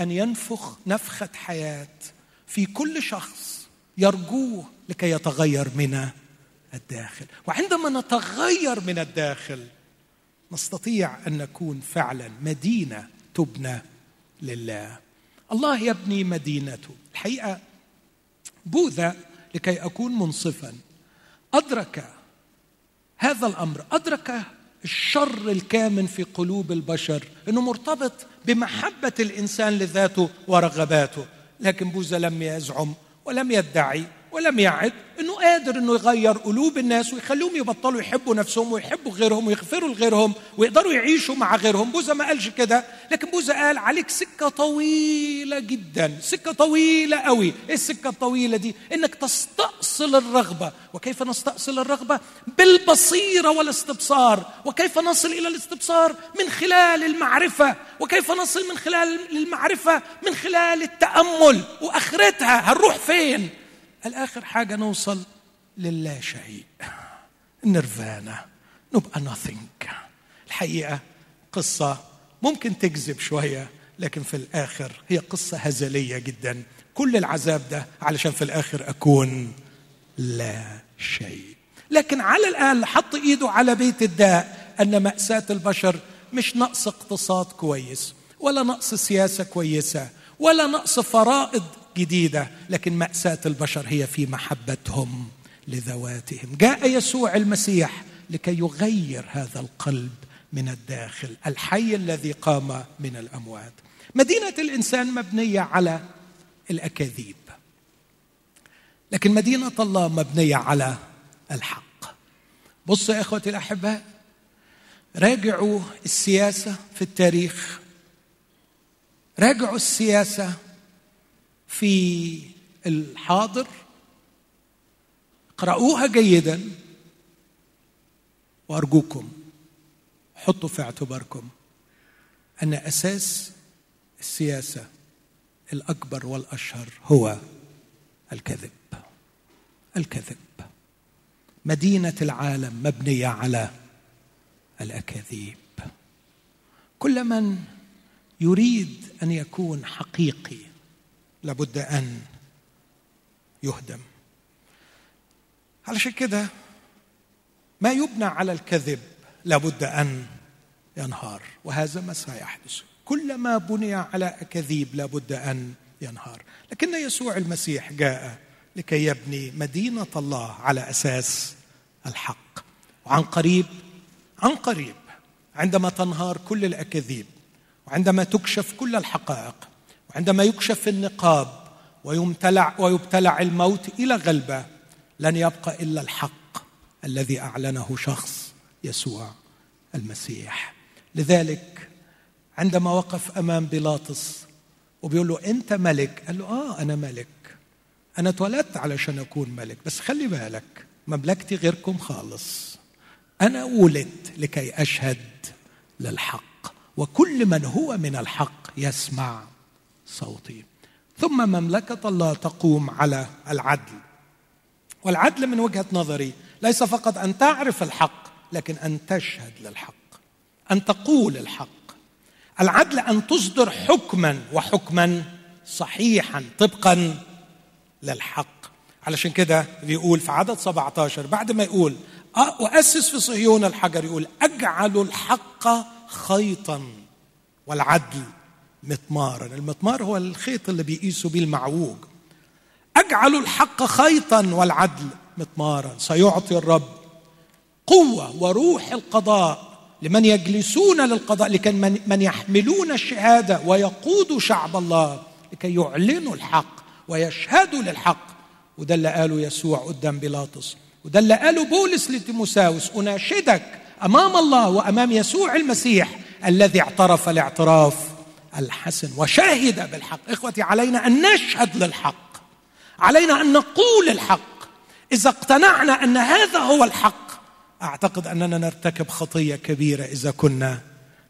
أن ينفخ نفخة حياة في كل شخص يرجوه لكي يتغير من الداخل. وعندما نتغير من الداخل نستطيع أن نكون فعلا مدينة تبنى لله. الله يبني مدينته. الحقيقة بوذا لكي أكون منصفا. أدرك هذا الأمر. أدرك الشر الكامن في قلوب البشر. إنه مرتبط بمحبة الإنسان لذاته ورغباته. لكن بوذا لم يزعم ولم يدعي ولم يعد إنه قادر إنه يغير قلوب الناس ويخليهم يبطلوا يحبوا نفسهم ويحبوا غيرهم ويغفروا لغيرهم ويقدروا يعيشوا مع غيرهم. بوذا ما قالش كده لكن بوذا قال عليك سكة طويلة جدا سكة طويلة قوي. إيه السكة الطويلة دي؟ إنك تستأصل الرغبة. وكيف نستأصل الرغبة؟ بالبصيرة والاستبصار. وكيف نصل إلى الاستبصار؟ من خلال المعرفة. وكيف نصل من خلال المعرفة؟ من خلال التأمل. وآخرتها هنروح فين؟ الآخر حاجة نوصل للا شيء. نيرفانا. نبقى nothing. الحقيقة قصة ممكن تكذب شوية لكن في الآخر هي قصة هزلية جدا. كل العذاب ده علشان في الآخر أكون لا شيء. لكن على الأقل حط إيده على بيت الداء أن مأساة البشر مش نقص اقتصاد كويس ولا نقص سياسة كويسة ولا نقص فرائض جديدة لكن مأساة البشر هي في محبتهم. لذواتهم. جاء يسوع المسيح لكي يغير هذا القلب من الداخل الحي الذي قام من الأموات. مدينة الإنسان مبنية على الأكاذيب لكن مدينة الله مبنية على الحق. بصوا يا إخوتي الأحباء راجعوا السياسة في التاريخ. راجعوا السياسة في الحاضر. اقرأوها جيدا وأرجوكم حطوا في اعتباركم أن أساس السياسة الأكبر والأشهر هو الكذب الكذب. مدينة العالم مبنية على الأكاذيب. كل من يريد أن يكون حقيقي لابد أن يهدم. علشان كده ما يبنى على الكذب لابد أن ينهار وهذا ما سيحدث. كل ما بني على اكاذيب لابد أن ينهار. لكن يسوع المسيح جاء لكي يبني مدينة الله على أساس الحق. وعن قريب عن قريب عندما تنهار كل الأكاذيب وعندما تكشف كل الحقائق عندما يكشف النقاب ويمتلع ويبتلع الموت إلى غلبة لن يبقى إلا الحق الذي أعلنه شخص يسوع المسيح. لذلك عندما وقف أمام بيلاطس وبيقول له أنت ملك قال له آه أنا ملك. أنا اتولدت علشان أكون ملك بس خلي بالك مملكتي غيركم خالص. أنا ولدت لكي أشهد للحق وكل من هو من الحق يسمع صوتي. ثم مملكة الله تقوم على العدل. والعدل من وجهة نظري ليس فقط أن تعرف الحق لكن أن تشهد للحق أن تقول الحق. العدل أن تصدر حكما وحكما صحيحا طبقا للحق. علشان كده بيقول في عدد 17 بعد ما يقول وأسس في صهيون الحجر يقول أجعل الحق خيطا والعدل مطمارا. المطمار هو الخيط اللي بيقيسوا بيه المعوج أجعل الحق خيطا والعدل مطمارا. سيعطي الرب قوة وروح القضاء لمن يجلسون للقضاء لكن من, من يحملون الشهادة ويقودوا شعب الله لكي يعلنوا الحق ويشهدوا للحق. وده اللي قاله يسوع قدام بيلاطس. وده اللي قاله بولس لتيموساوس أناشدك أمام الله وأمام يسوع المسيح الذي اعترف الاعتراف الحسن وشهد بالحق. إخوتي علينا أن نشهد للحق. علينا أن نقول الحق. إذا اقتنعنا أن هذا هو الحق أعتقد أننا نرتكب خطية كبيرة إذا كنا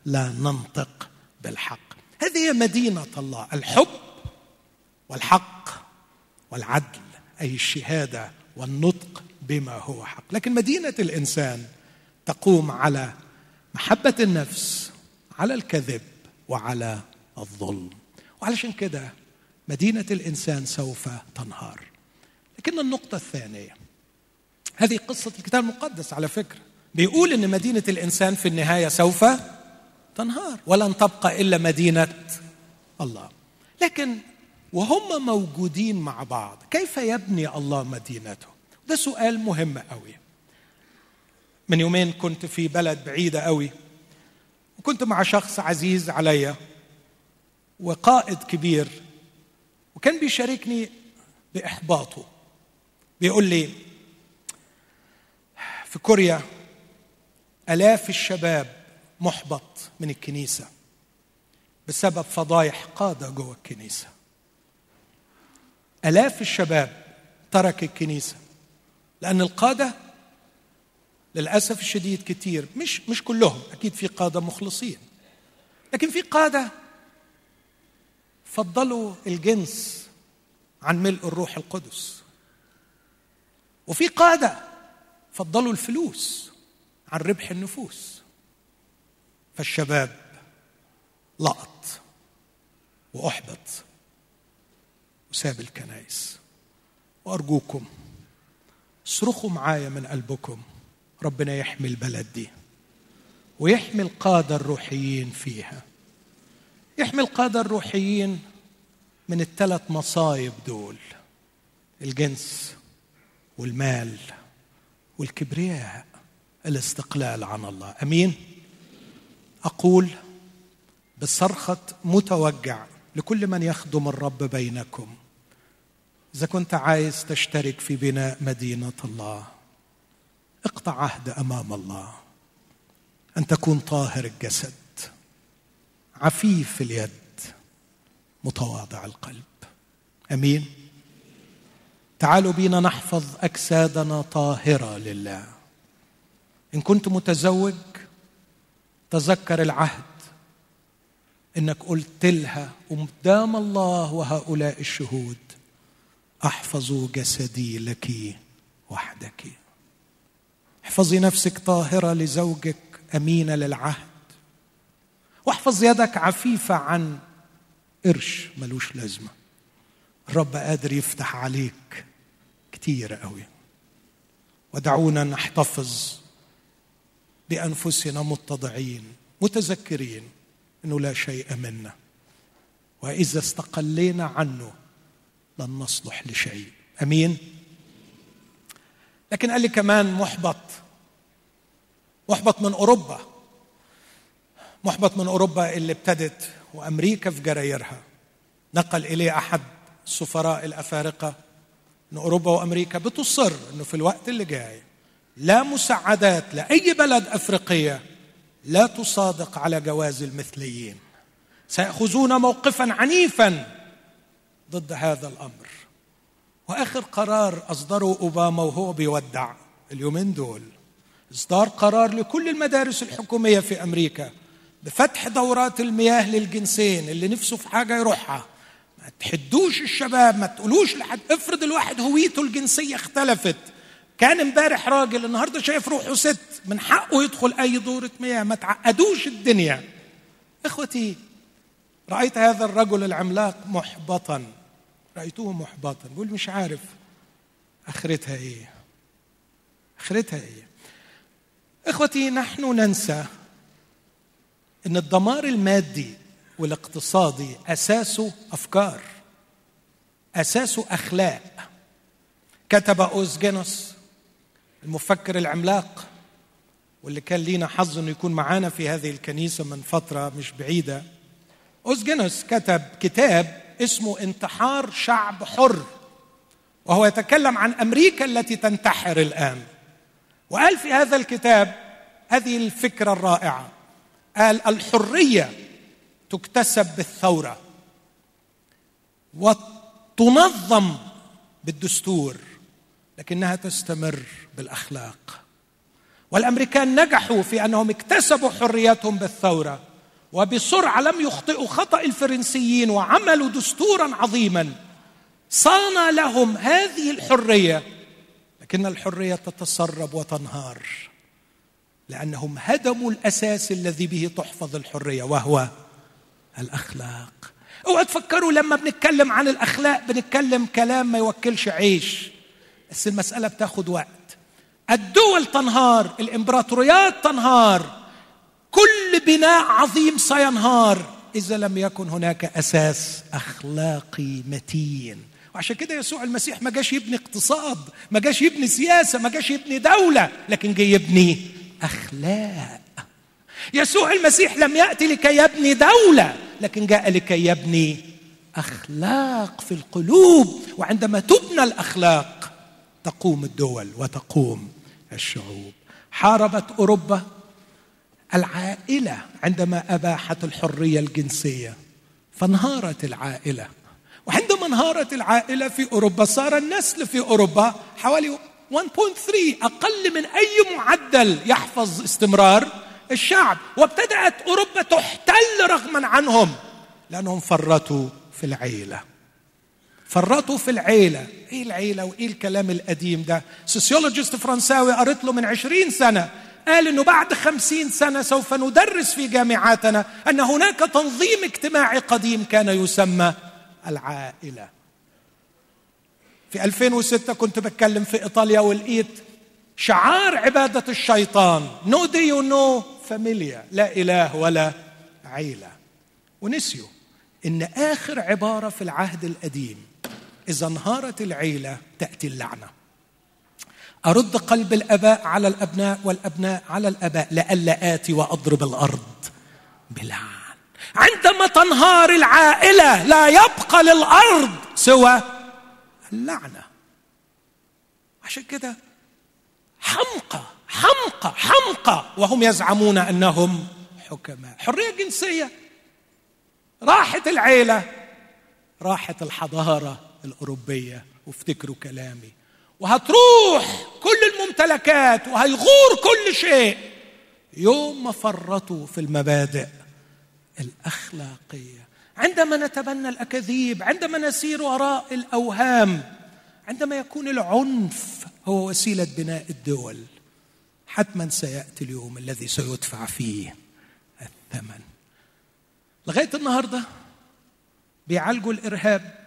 لا ننطق بالحق. هذه هي مدينة الله الحب والحق والعدل أي الشهادة والنطق بما هو حق. لكن مدينة الإنسان تقوم على محبة النفس على الكذب وعلى الظلم. وعلشان كده مدينة الإنسان سوف تنهار. لكن النقطة الثانية هذه قصة الكتاب المقدس على فكرة. بيقول إن مدينة الإنسان في النهاية سوف تنهار ولن تبقى إلا مدينة الله. لكن وهم موجودين مع بعض كيف يبني الله مدينته؟ ده سؤال مهم قوي من يومين كنت في بلد بعيدة قوي وكنت مع شخص عزيز عليا وقائد كبير وكان بيشاركني بإحباطه. بيقول لي في كوريا آلاف الشباب محبط من الكنيسة بسبب فضايح قادة جوه الكنيسة. آلاف الشباب ترك الكنيسة لأن القادة للأسف الشديد كتير مش مش كلهم أكيد في قادة مخلصين لكن في قادة فضلوا الجنس عن ملء الروح القدس. وفي قاده فضلوا الفلوس عن ربح النفوس. فالشباب لقط وأحبط وساب الكنائس. وأرجوكم اصرخوا معايا من قلبكم ربنا يحمي البلد دي ويحمي القادة الروحيين فيها. يحمي القاده الروحيين من الثلاث مصايب دول. الجنس والمال والكبرياء الاستقلال عن الله. أمين؟ أقول بصرخة متوجع لكل من يخدم الرب بينكم. إذا كنت عايز تشترك في بناء مدينة الله اقطع عهد أمام الله. أن تكون طاهر الجسد. عفيف اليد متواضع القلب. أمين؟ تعالوا بينا نحفظ أجسادنا طاهرة لله. إن كنت متزوج تذكر العهد إنك قلت لها قدام الله وهؤلاء الشهود أحفظ جسدي لك وحدك احفظي نفسك طاهرة لزوجك أمينة للعهد. واحفظ يدك عفيفة عن قرش ملوش لازمة. الرب قادر يفتح عليك كتير قوي. ودعونا نحتفظ بأنفسنا متضعين متذكرين إنه لا شيء منا. وإذا استقلينا عنه لن نصلح لشيء. أمين؟ لكن قال لي كمان محبط محبط من أوروبا. محبط من أوروبا اللي ابتدت وأمريكا في جرايرها. نقل إليه أحد السفراء الأفارقة ان أوروبا وأمريكا بتصر إنه في الوقت اللي جاي لا مساعدات لأي بلد أفريقية لا تصادق على جواز المثليين. سيأخذون موقفا عنيفا ضد هذا الأمر. وآخر قرار أصدره أوباما وهو بيودع اليومين دول. إصدار قرار لكل المدارس الحكومية في أمريكا بفتح دورات المياه للجنسين اللي نفسه في حاجة يروحها. ما تحدوش الشباب ما تقولوش لحد. افرض الواحد هويته الجنسية اختلفت. كان امبارح راجل النهارده شايف روحه ست من حقه يدخل أي دورة مياه. ما تعقدوش الدنيا. إخوتي رأيت هذا الرجل العملاق محبطا. رأيته محبطا. بيقول مش عارف آخرتها إيه. آخرتها إيه. إخوتي نحن ننسى إن الدمار المادي والاقتصادي اساسه أفكار اساسه أخلاق. كتب اوزجينوس المفكر العملاق واللي كان لينا حظ إنه يكون معانا في هذه الكنيسة من فترة مش بعيدة. اوزجينوس كتب كتاب اسمه انتحار شعب حر وهو يتكلم عن أمريكا التي تنتحر الآن. وقال في هذا الكتاب هذه الفكرة الرائعة قال الحرية تكتسب بالثورة وتنظم بالدستور لكنها تستمر بالأخلاق. والأمريكان نجحوا في أنهم اكتسبوا حريتهم بالثورة وبسرعة لم يخطئوا خطأ الفرنسيين وعملوا دستورا عظيما صان لهم هذه الحرية لكن الحرية تتسرب وتنهار. لأنهم هدموا الأساس الذي به تحفظ الحرية وهو الأخلاق. أوعى تفكروا لما بنتكلم عن الأخلاق بنتكلم كلام ما يوكلش عيش. بس المسألة بتاخد وقت. الدول تنهار الإمبراطوريات تنهار. كل بناء عظيم سينهار. إذا لم يكن هناك أساس أخلاقي متين. وعشان كده يسوع المسيح ما جاش يبني اقتصاد ما جاش يبني سياسة ما جاش يبني دولة لكن جاي يبني أخلاق. يسوع المسيح لم يأتي لكي يبني دولة لكن جاء لكي يبني أخلاق في القلوب. وعندما تبنى الأخلاق تقوم الدول وتقوم الشعوب. حاربت أوروبا العائلة عندما أباحت الحرية الجنسية فانهارت العائلة. وعندما انهارت العائلة في أوروبا صار النسل في أوروبا حوالي 1.3 أقل من أي معدل يحفظ استمرار الشعب. وابتدأت أوروبا تحتل رغما عنهم لأنهم فرطوا في العيلة. فرطوا في العيلة. إيه العيلة وإيه الكلام القديم ده؟ سوسيولوجيست فرنساوي قريت له من عشرين سنة. قال إنه بعد خمسين سنة سوف ندرس في جامعاتنا أن هناك تنظيم اجتماعي قديم كان يسمى العائلة. في 2006 كنت بتكلم في إيطاليا ولقيت شعار عبادة الشيطان. No Dio no famiglia لا إله ولا عيلة. ونسيوا إن آخر عبارة في العهد القديم إذا انهارت العيلة تأتي اللعنة. أرد قلب الأباء على الأبناء والأبناء على الأباء لئلا آتي وأضرب الأرض بلعن عندما تنهار العائلة لا يبقى للأرض سوى اللعنه عشان كده حمقى حمقى حمقى. وهم يزعمون أنهم حكماء. حرية جنسية. راحت العيلة راحت الحضارة الأوروبية. وافتكروا كلامي. وهتروح كل الممتلكات وهيغور كل شيء. يوم ما فرطوا في المبادئ الأخلاقية عندما نتبنى الأكاذيب عندما نسير وراء الأوهام عندما يكون العنف هو وسيلة بناء الدول حتما سيأتي اليوم الذي سيدفع فيه الثمن. لغاية النهارده بيعالجوا الإرهاب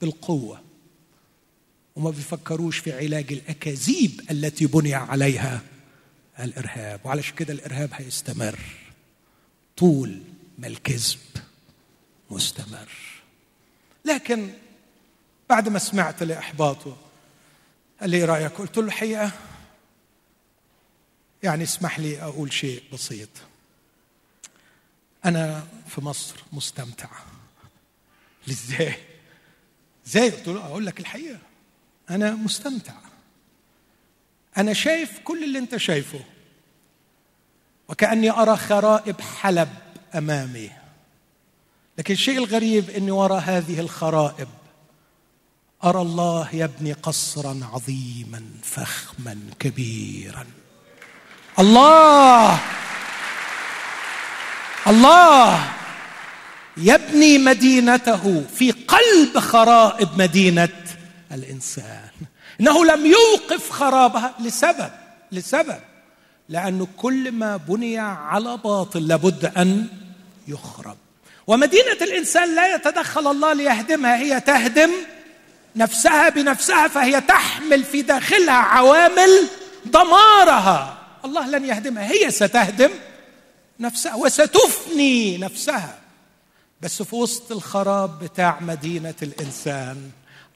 بالقوة وما بيفكروش في علاج الأكاذيب التي بني عليها الإرهاب وعلشان كده الإرهاب هيستمر طول ما الكذب مستمر. لكن بعد ما سمعت لإحباطه قال لي إيه رأيك؟ قلت له الحقيقة يعني اسمح لي أقول شيء بسيط. أنا في مصر مستمتع. إزاي؟ إزاي؟ قلت له أقول لك الحقيقة أنا مستمتع. أنا شايف كل اللي أنت شايفه وكأني أرى خرائب حلب أمامي. لكن الشيء الغريب إني وراء هذه الخرائب أرى الله يبني قصرا عظيما فخما كبيرا. الله! الله! يبني مدينته في قلب خرائب مدينة الإنسان. إنه لم يوقف خرابها لسبب لسبب. لأنه كل ما بني على باطل لابد أن يخرب. ومدينة الإنسان لا يتدخل الله ليهدمها هي تهدم نفسها بنفسها فهي تحمل في داخلها عوامل دمارها الله لن يهدمها هي ستهدم نفسها وستفني نفسها. بس في وسط الخراب بتاع مدينة الإنسان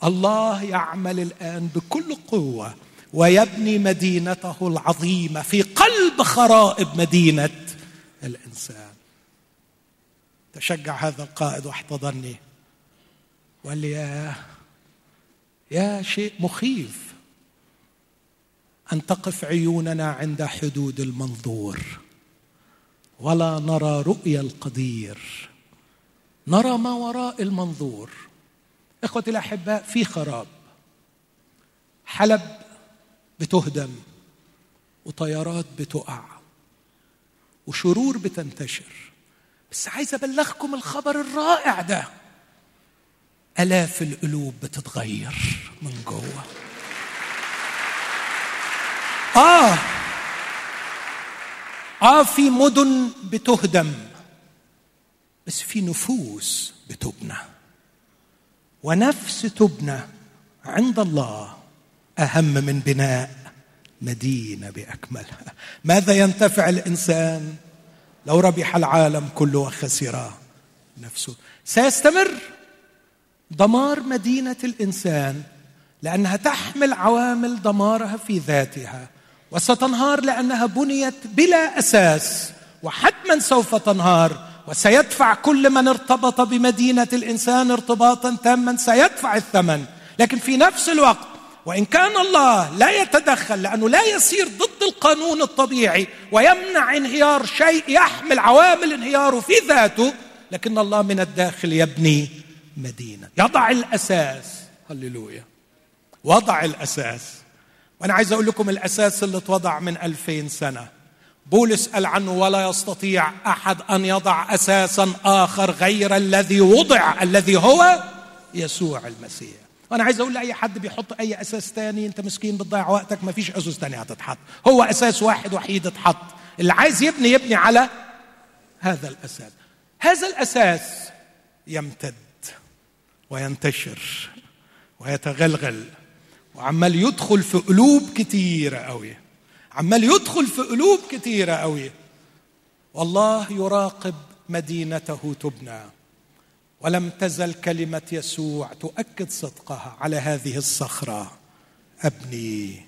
الله يعمل الآن بكل قوة ويبني مدينته العظيمة في قلب خرائب مدينة الإنسان. تشجع هذا القائد واحتضني. وقال لي يا يا شيء مخيف أن تقف عيوننا عند حدود المنظور. ولا نرى رؤيا القدير. نرى ما وراء المنظور. إخوتي الأحباء في خراب. حلب بتهدم وطيارات بتقع وشرور بتنتشر. بس عايز أبلغكم الخبر الرائع ده. آلاف القلوب بتتغير من جوه. آه. آه في مدن بتهدم بس في نفوس بتبنى. ونفس تبنى عند الله أهم من بناء مدينة بأكملها. ماذا ينتفع الإنسان؟ لو ربح العالم كله وخسر نفسه. سيستمر دمار مدينة الإنسان لأنها تحمل عوامل دمارها في ذاتها وستنهار لأنها بنيت بلا أساس وحتما سوف تنهار وسيدفع كل من ارتبط بمدينة الإنسان ارتباطا تاما سيدفع الثمن. لكن في نفس الوقت وإن كان الله لا يتدخل لأنه لا يسير ضد القانون الطبيعي ويمنع انهيار شيء يحمل عوامل انهياره في ذاته لكن الله من الداخل يبني مدينة. يضع الأساس. هللويا. وضع الأساس. وأنا عايز أقول لكم الأساس اللي اتوضع من ألفين سنة. بولس قال عنه ولا يستطيع أحد أن يضع أساسا آخر غير الذي وضع الذي هو يسوع المسيح. وأنا عايز أقول لأي حد بيحط أي أساس تاني أنت مسكين بتضيع وقتك ما فيش اسس تانية هتتحط. هو أساس واحد وحيد اتحط. اللي عايز يبني يبني على هذا الأساس. هذا الأساس يمتد وينتشر ويتغلغل وعمال يدخل في قلوب كتيرة قوي. عمال يدخل في قلوب كتيرة قوي. والله يراقب مدينته تبنى. ولم تزل كلمة يسوع تؤكد صدقها على هذه الصخرة. أبني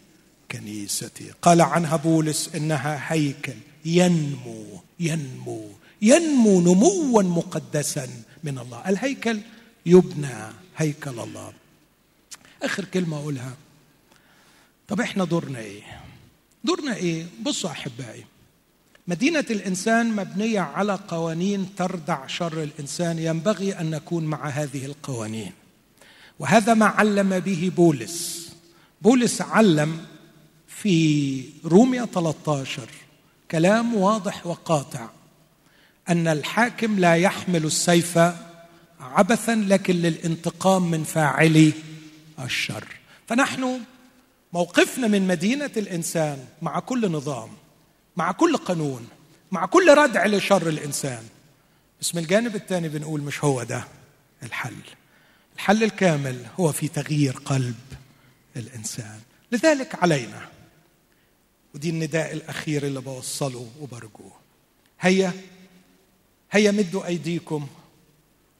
كنيستي. قال عنها بولس إنها هيكل. ينمو ينمو ينمو نموا مقدسا من الله. الهيكل يبنى هيكل الله. آخر كلمة أقولها. طب إحنا دورنا إيه؟ دورنا إيه؟ بصوا أحبائي. مدينة الإنسان مبنية على قوانين تردع شر الإنسان ينبغي أن نكون مع هذه القوانين. وهذا ما علم به بولس. بولس علم في روميا 13 كلام واضح وقاطع أن الحاكم لا يحمل السيف عبثا لكن للانتقام من فاعلي الشر. فنحن موقفنا من مدينة الإنسان مع كل نظام. مع كل قانون مع كل ردع لشر الإنسان. بس من الجانب الثاني بنقول مش هو ده الحل. الحل الكامل هو في تغيير قلب الإنسان. لذلك علينا ودي النداء الأخير اللي بوصله وبرجوه. هيا هيا مدوا أيديكم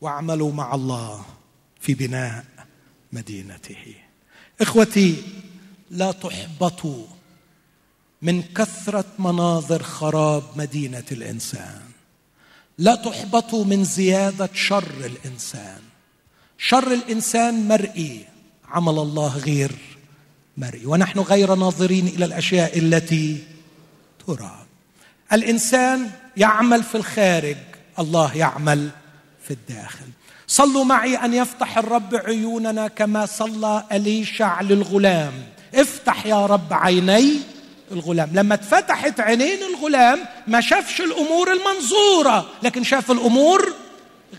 واعملوا مع الله في بناء مدينته. إخوتي لا تحبطوا من كثرة مناظر خراب مدينة الإنسان. لا تحبطوا من زيادة شر الإنسان. شر الإنسان مرئي. عمل الله غير مرئي. ونحن غير ناظرين إلى الأشياء التي ترى الإنسان يعمل في الخارج. الله يعمل في الداخل. صلوا معي أن يفتح الرب عيوننا كما صلى أليشع للغلام. افتح يا رب عيني. الغلام. لما اتفتحت عينين الغلام ما شافش الأمور المنظورة لكن شاف الأمور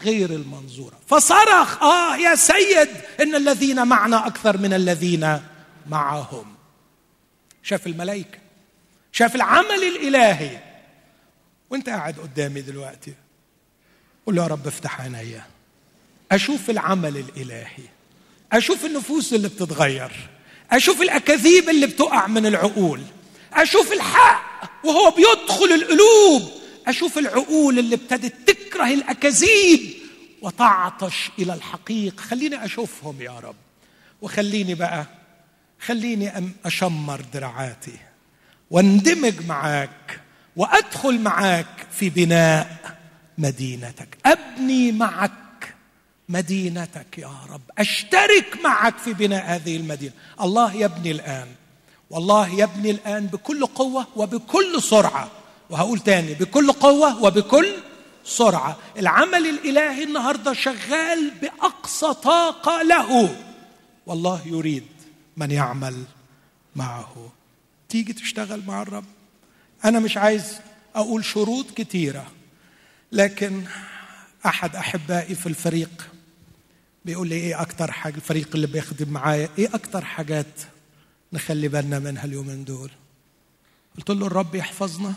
غير المنظورة. فصرخ آه يا سيد إن الذين معنا أكثر من الذين معهم. شاف الملائكة شاف العمل الإلهي. وأنت قاعد قدامي دلوقتي قول يا رب افتح عينيا أشوف العمل الإلهي أشوف النفوس اللي بتتغير أشوف الأكاذيب اللي بتقع من العقول. أشوف الحق وهو بيدخل القلوب. أشوف العقول اللي ابتدت تكره الأكاذيب وتعطش إلى الحقيقة. خليني أشوفهم يا رب. وخليني بقى خليني أشمر دراعاتي واندمج معاك وأدخل معاك في بناء مدينتك. أبني معك مدينتك يا رب. أشترك معك في بناء هذه المدينة. الله يبني الآن. والله يبني الآن بكل قوة وبكل سرعة وهقول تاني بكل قوة وبكل سرعة. العمل الإلهي النهارده شغال بأقصى طاقة له. والله يريد من يعمل معه. تيجي تشتغل مع الرب. أنا مش عايز أقول شروط كتيرة لكن أحد أحبائي في الفريق بيقول لي إيه أكتر حاجة الفريق اللي بيخدم معايا إيه أكتر حاجات نخلي بالنا منها اليومين دول. قلت له الرب يحفظنا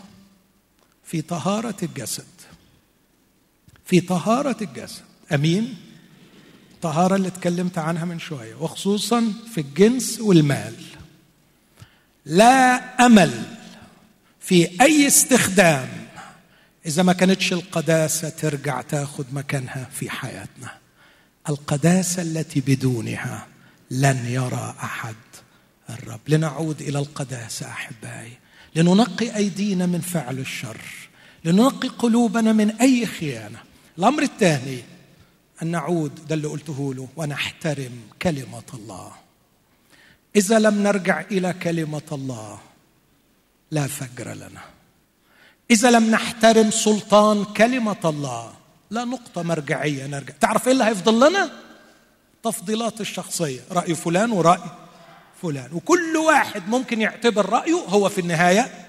في طهارة الجسد. في طهارة الجسد. أمين؟ الطهاره اللي اتكلمت عنها من شوية وخصوصا في الجنس والمال. لا أمل في أي استخدام إذا ما كانتش القداسة ترجع تاخذ مكانها في حياتنا. القداسة التي بدونها لن يرى أحد. الرب. لنعود إلى القداسه أحبائي. لننقي أيدينا من فعل الشر. لننقي قلوبنا من أي خيانة. الأمر الثاني أن نعود ده اللي قلته له ونحترم كلمة الله. إذا لم نرجع إلى كلمة الله لا فجر لنا. إذا لم نحترم سلطان كلمة الله لا نقطة مرجعية نرجع. تعرف إيه اللي هيفضل لنا؟ تفضيلات الشخصية. رأي فلان ورأي فلان. وكل واحد ممكن يعتبر رأيه هو في النهاية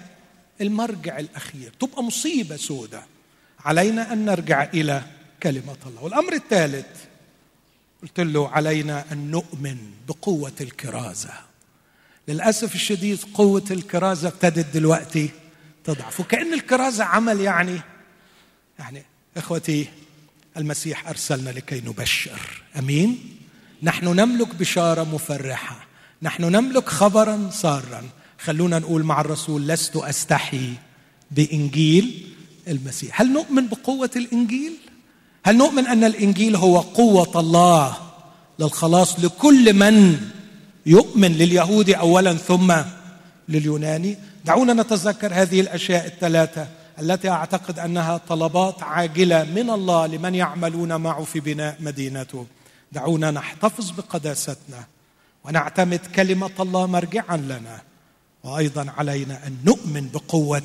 المرجع الأخير. تبقى مصيبة سودة. علينا أن نرجع إلى كلمة الله. والأمر الثالث قلت له علينا أن نؤمن بقوة الكرازة. للأسف الشديد قوة الكرازة ابتدت دلوقتي تضعف. وكأن الكرازة عمل يعني يعني إخوتي المسيح أرسلنا لكي نبشر. أمين؟ نحن نملك بشارة مفرحة. نحن نملك خبرا سارا خلونا نقول مع الرسول لست أستحي بإنجيل المسيح. هل نؤمن بقوة الإنجيل؟ هل نؤمن أن الإنجيل هو قوة الله للخلاص لكل من يؤمن لليهود اولا ثم لليوناني؟ دعونا نتذكر هذه الأشياء الثلاثة التي أعتقد أنها طلبات عاجلة من الله لمن يعملون معه في بناء مدينته. دعونا نحتفظ بقداستنا. ونعتمد كلمة الله مرجعا لنا وأيضا علينا أن نؤمن بقوة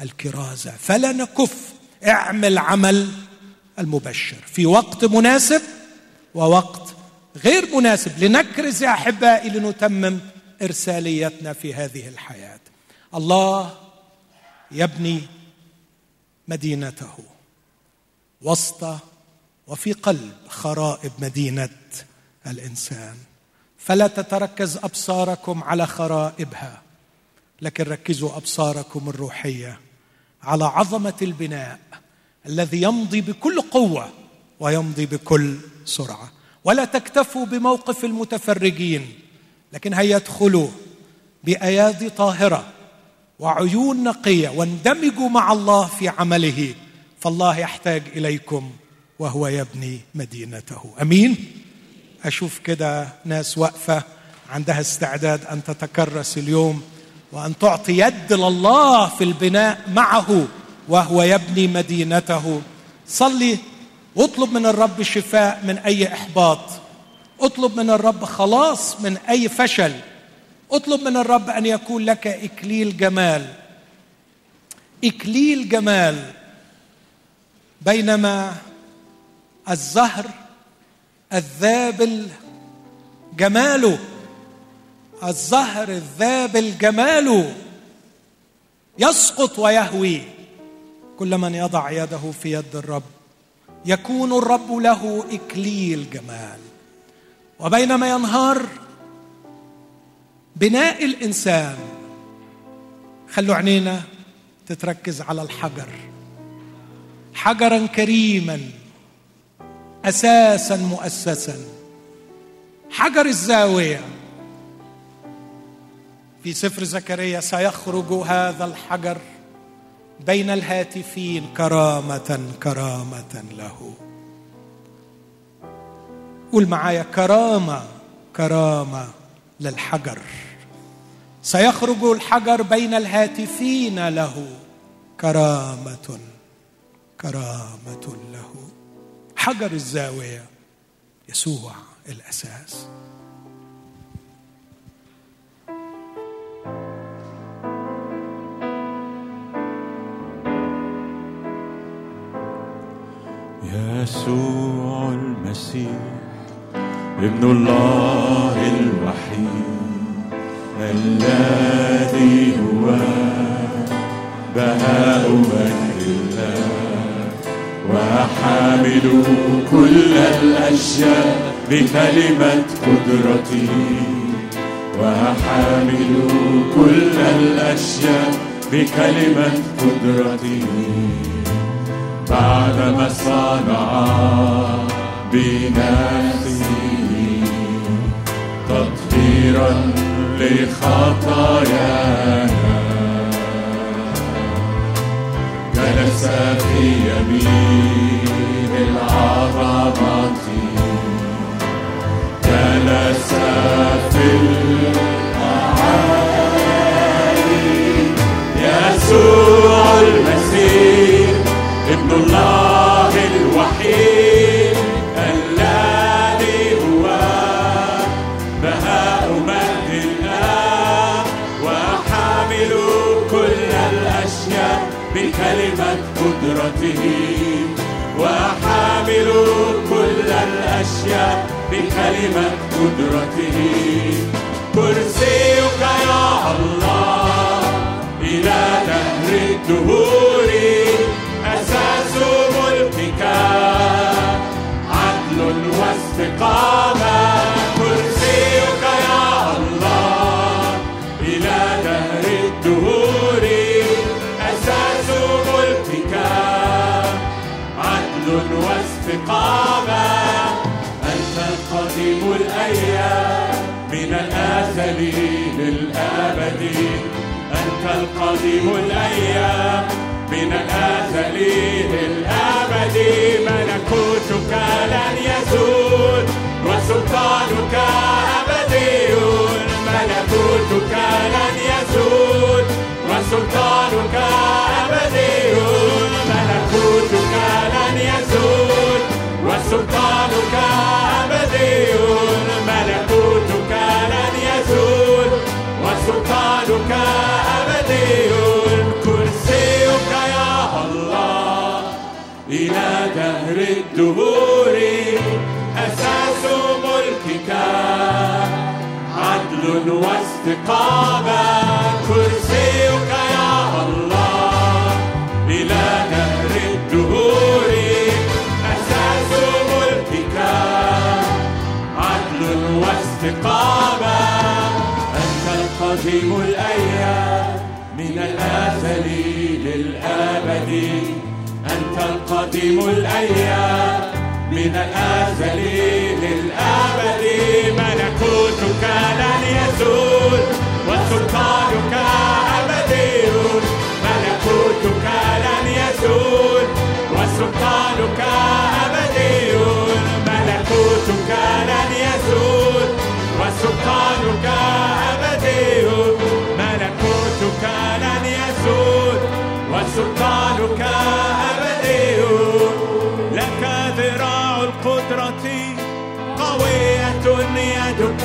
الكرازة. فلا نكف اعمل عمل المبشر. في وقت مناسب ووقت غير مناسب لنكرز يا أحبائي لنتمم إرساليتنا في هذه الحياة. الله يبني مدينته وسط وفي قلب خرائب مدينة الإنسان. فلا تتركز أبصاركم على خرائبها لكن ركزوا أبصاركم الروحية على عظمة البناء الذي يمضي بكل قوة ويمضي بكل سرعة. ولا تكتفوا بموقف المتفرجين لكن هيا ادخلوا بأيادي طاهرة وعيون نقية واندمجوا مع الله في عمله فالله يحتاج إليكم وهو يبني مدينته. أمين؟ أشوف كده ناس واقفة عندها استعداد أن تتكرس اليوم وأن تعطي يد لله في البناء معه وهو يبني مدينته. صلي. واطلب من الرب شفاء من أي إحباط. اطلب من الرب خلاص من أي فشل. اطلب من الرب أن يكون لك إكليل جمال. إكليل جمال. بينما الزهر الذابل جماله الزهر الذابل جماله يسقط ويهوي. كل من يضع يده في يد الرب يكون الرب له إكليل جمال. وبينما ينهار بناء الإنسان خلوا عينينا تتركز على الحجر. حجرا كريما. أساسا مؤسسا. حجر الزاوية. في سفر زكريا سيخرج هذا الحجر بين الهاتفين كرامة كرامة له. قول معايا كرامة كرامة للحجر. سيخرج الحجر بين الهاتفين له. كرامة كرامة له. حجر الزاوية. يسوع الأساس. يسوع المسيح ابن الله الوحيد الذي هو بهاء مجد الله. وحامل كل الأشياء بكلمة قدرته وحامل كل الأشياء بكلمة قدرته بعدما صنع بنفسه تطهيرا لخطايانا. جلس في يمين العظمة. جلس في الأعالي يسوع المسيح ابن الله. قدرته وحامل كل الأشياء بكلمة قدرته. كرسيك يا الله إلى دهر الدهور أساس ملكك عدل واستقامة. واستقامة أنت القديم الأيام من الأزل للأبد أنت القديم الأيام من الأزل للأبد ملكوتك لن يزول وسلطانك أبدي ملكوتك لن الدهور أساس ملكك. عدل واستقامة كرسيك يا الله. إلى دهر الدهور أساس ملكك. عدل واستقامة أنت القديم الأيام. من الأزل للأبد. القديم الأيام من الأزل للأبد ملكوتك لن يزول وسلطانك أبدي ملكوتك لن يزول وسلطانك أبدي ملكوتك لن يزول وسلطانك أبدي ملكوتك لن يزول وسلطانك أبدي يدك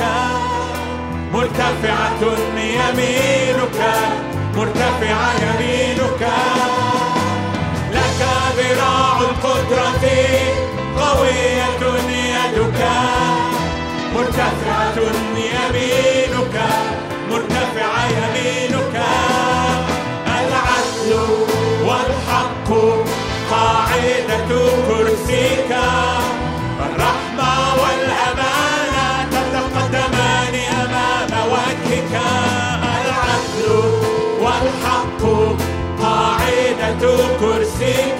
مرتفعة يمينك مرتفعة يمينك. لك ذراع القدرة قوية يدك. مرتفعة يمينك مرتفعة يمينك. العدل والحق قاعدة كرسيك. كرسيك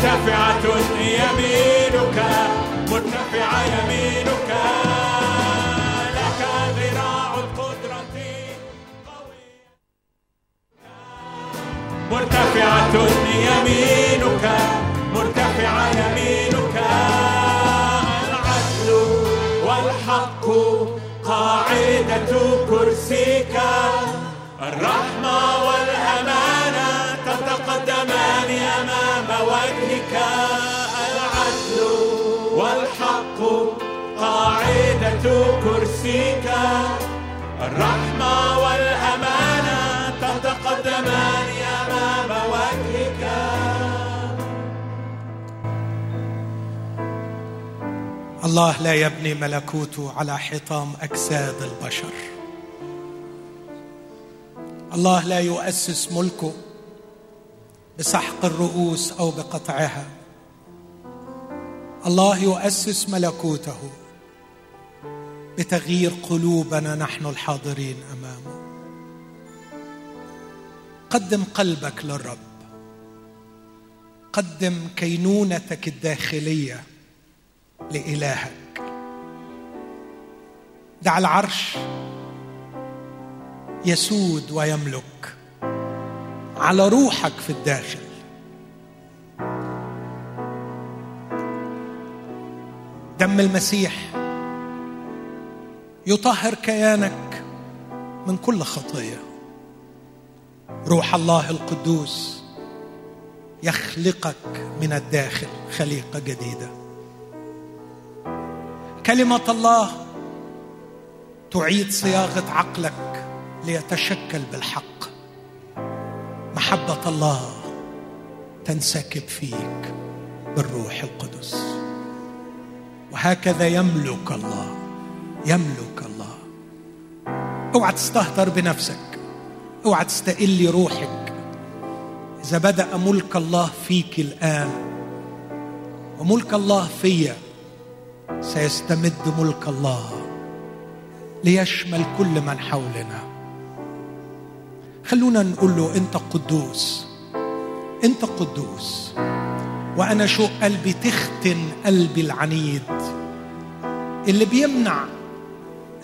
مرتفعة يمينك مرتفعة يمينك. لك ذراع القدرة قوية. مرتفعة يمينك مرتفعة يمينك. العدل والحق قاعدة كرسيك. الرحمة كرسيك. الرحمة والأمانة تتقدمان أمام وجهك. الله لا يبني ملكوته على حطام أجساد البشر. الله لا يؤسس ملكه بسحق الرؤوس أو بقطعها. الله يؤسس ملكوته بتغيير قلوبنا نحن الحاضرين أمامه. قدم قلبك للرب. قدم كينونتك الداخلية لإلهك. دع العرش يسود ويملك على روحك في الداخل. دم المسيح. يطهر كيانك من كل خطية. روح الله القدوس يخلقك من الداخل خليقة جديدة. كلمة الله تعيد صياغة عقلك ليتشكل بالحق. محبة الله تنسكب فيك بالروح القدس. وهكذا يملك الله يملك الله. اوعى تستهتر بنفسك. اوعى تستقلي روحك. إذا بدأ ملك الله فيك الآن وملك الله فيا سيستمد ملك الله ليشمل كل من حولنا. خلونا نقول له أنت قدوس. أنت قدوس. وأنا شو قلبي تختن قلبي العنيد. اللي بيمنع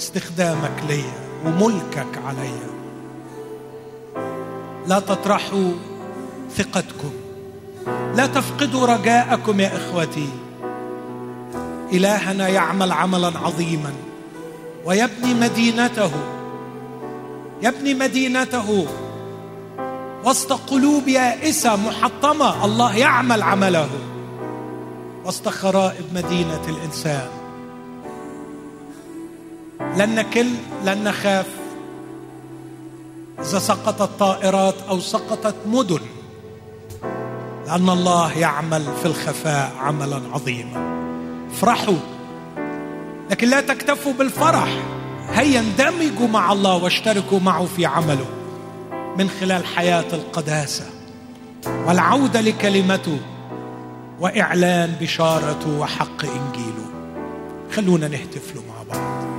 استخدامك ليا وملكك عليا لا تطرحوا ثقتكم. لا تفقدوا رجاءكم يا إخوتي. إلهنا يعمل عملا عظيما. ويبني مدينته. يبني مدينته. وسط قلوب يائسة محطمة. الله يعمل عمله. وسط خرائب مدينة الإنسان. لن نكل لن نخاف. إذا سقطت طائرات أو سقطت مدن لأن الله يعمل في الخفاء عملا عظيما. افرحوا لكن لا تكتفوا بالفرح. هيا اندمجوا مع الله واشتركوا معه في عمله. من خلال حياة القداسة والعودة لكلمته وإعلان بشارته وحق إنجيله. خلونا نهتف له مع بعض.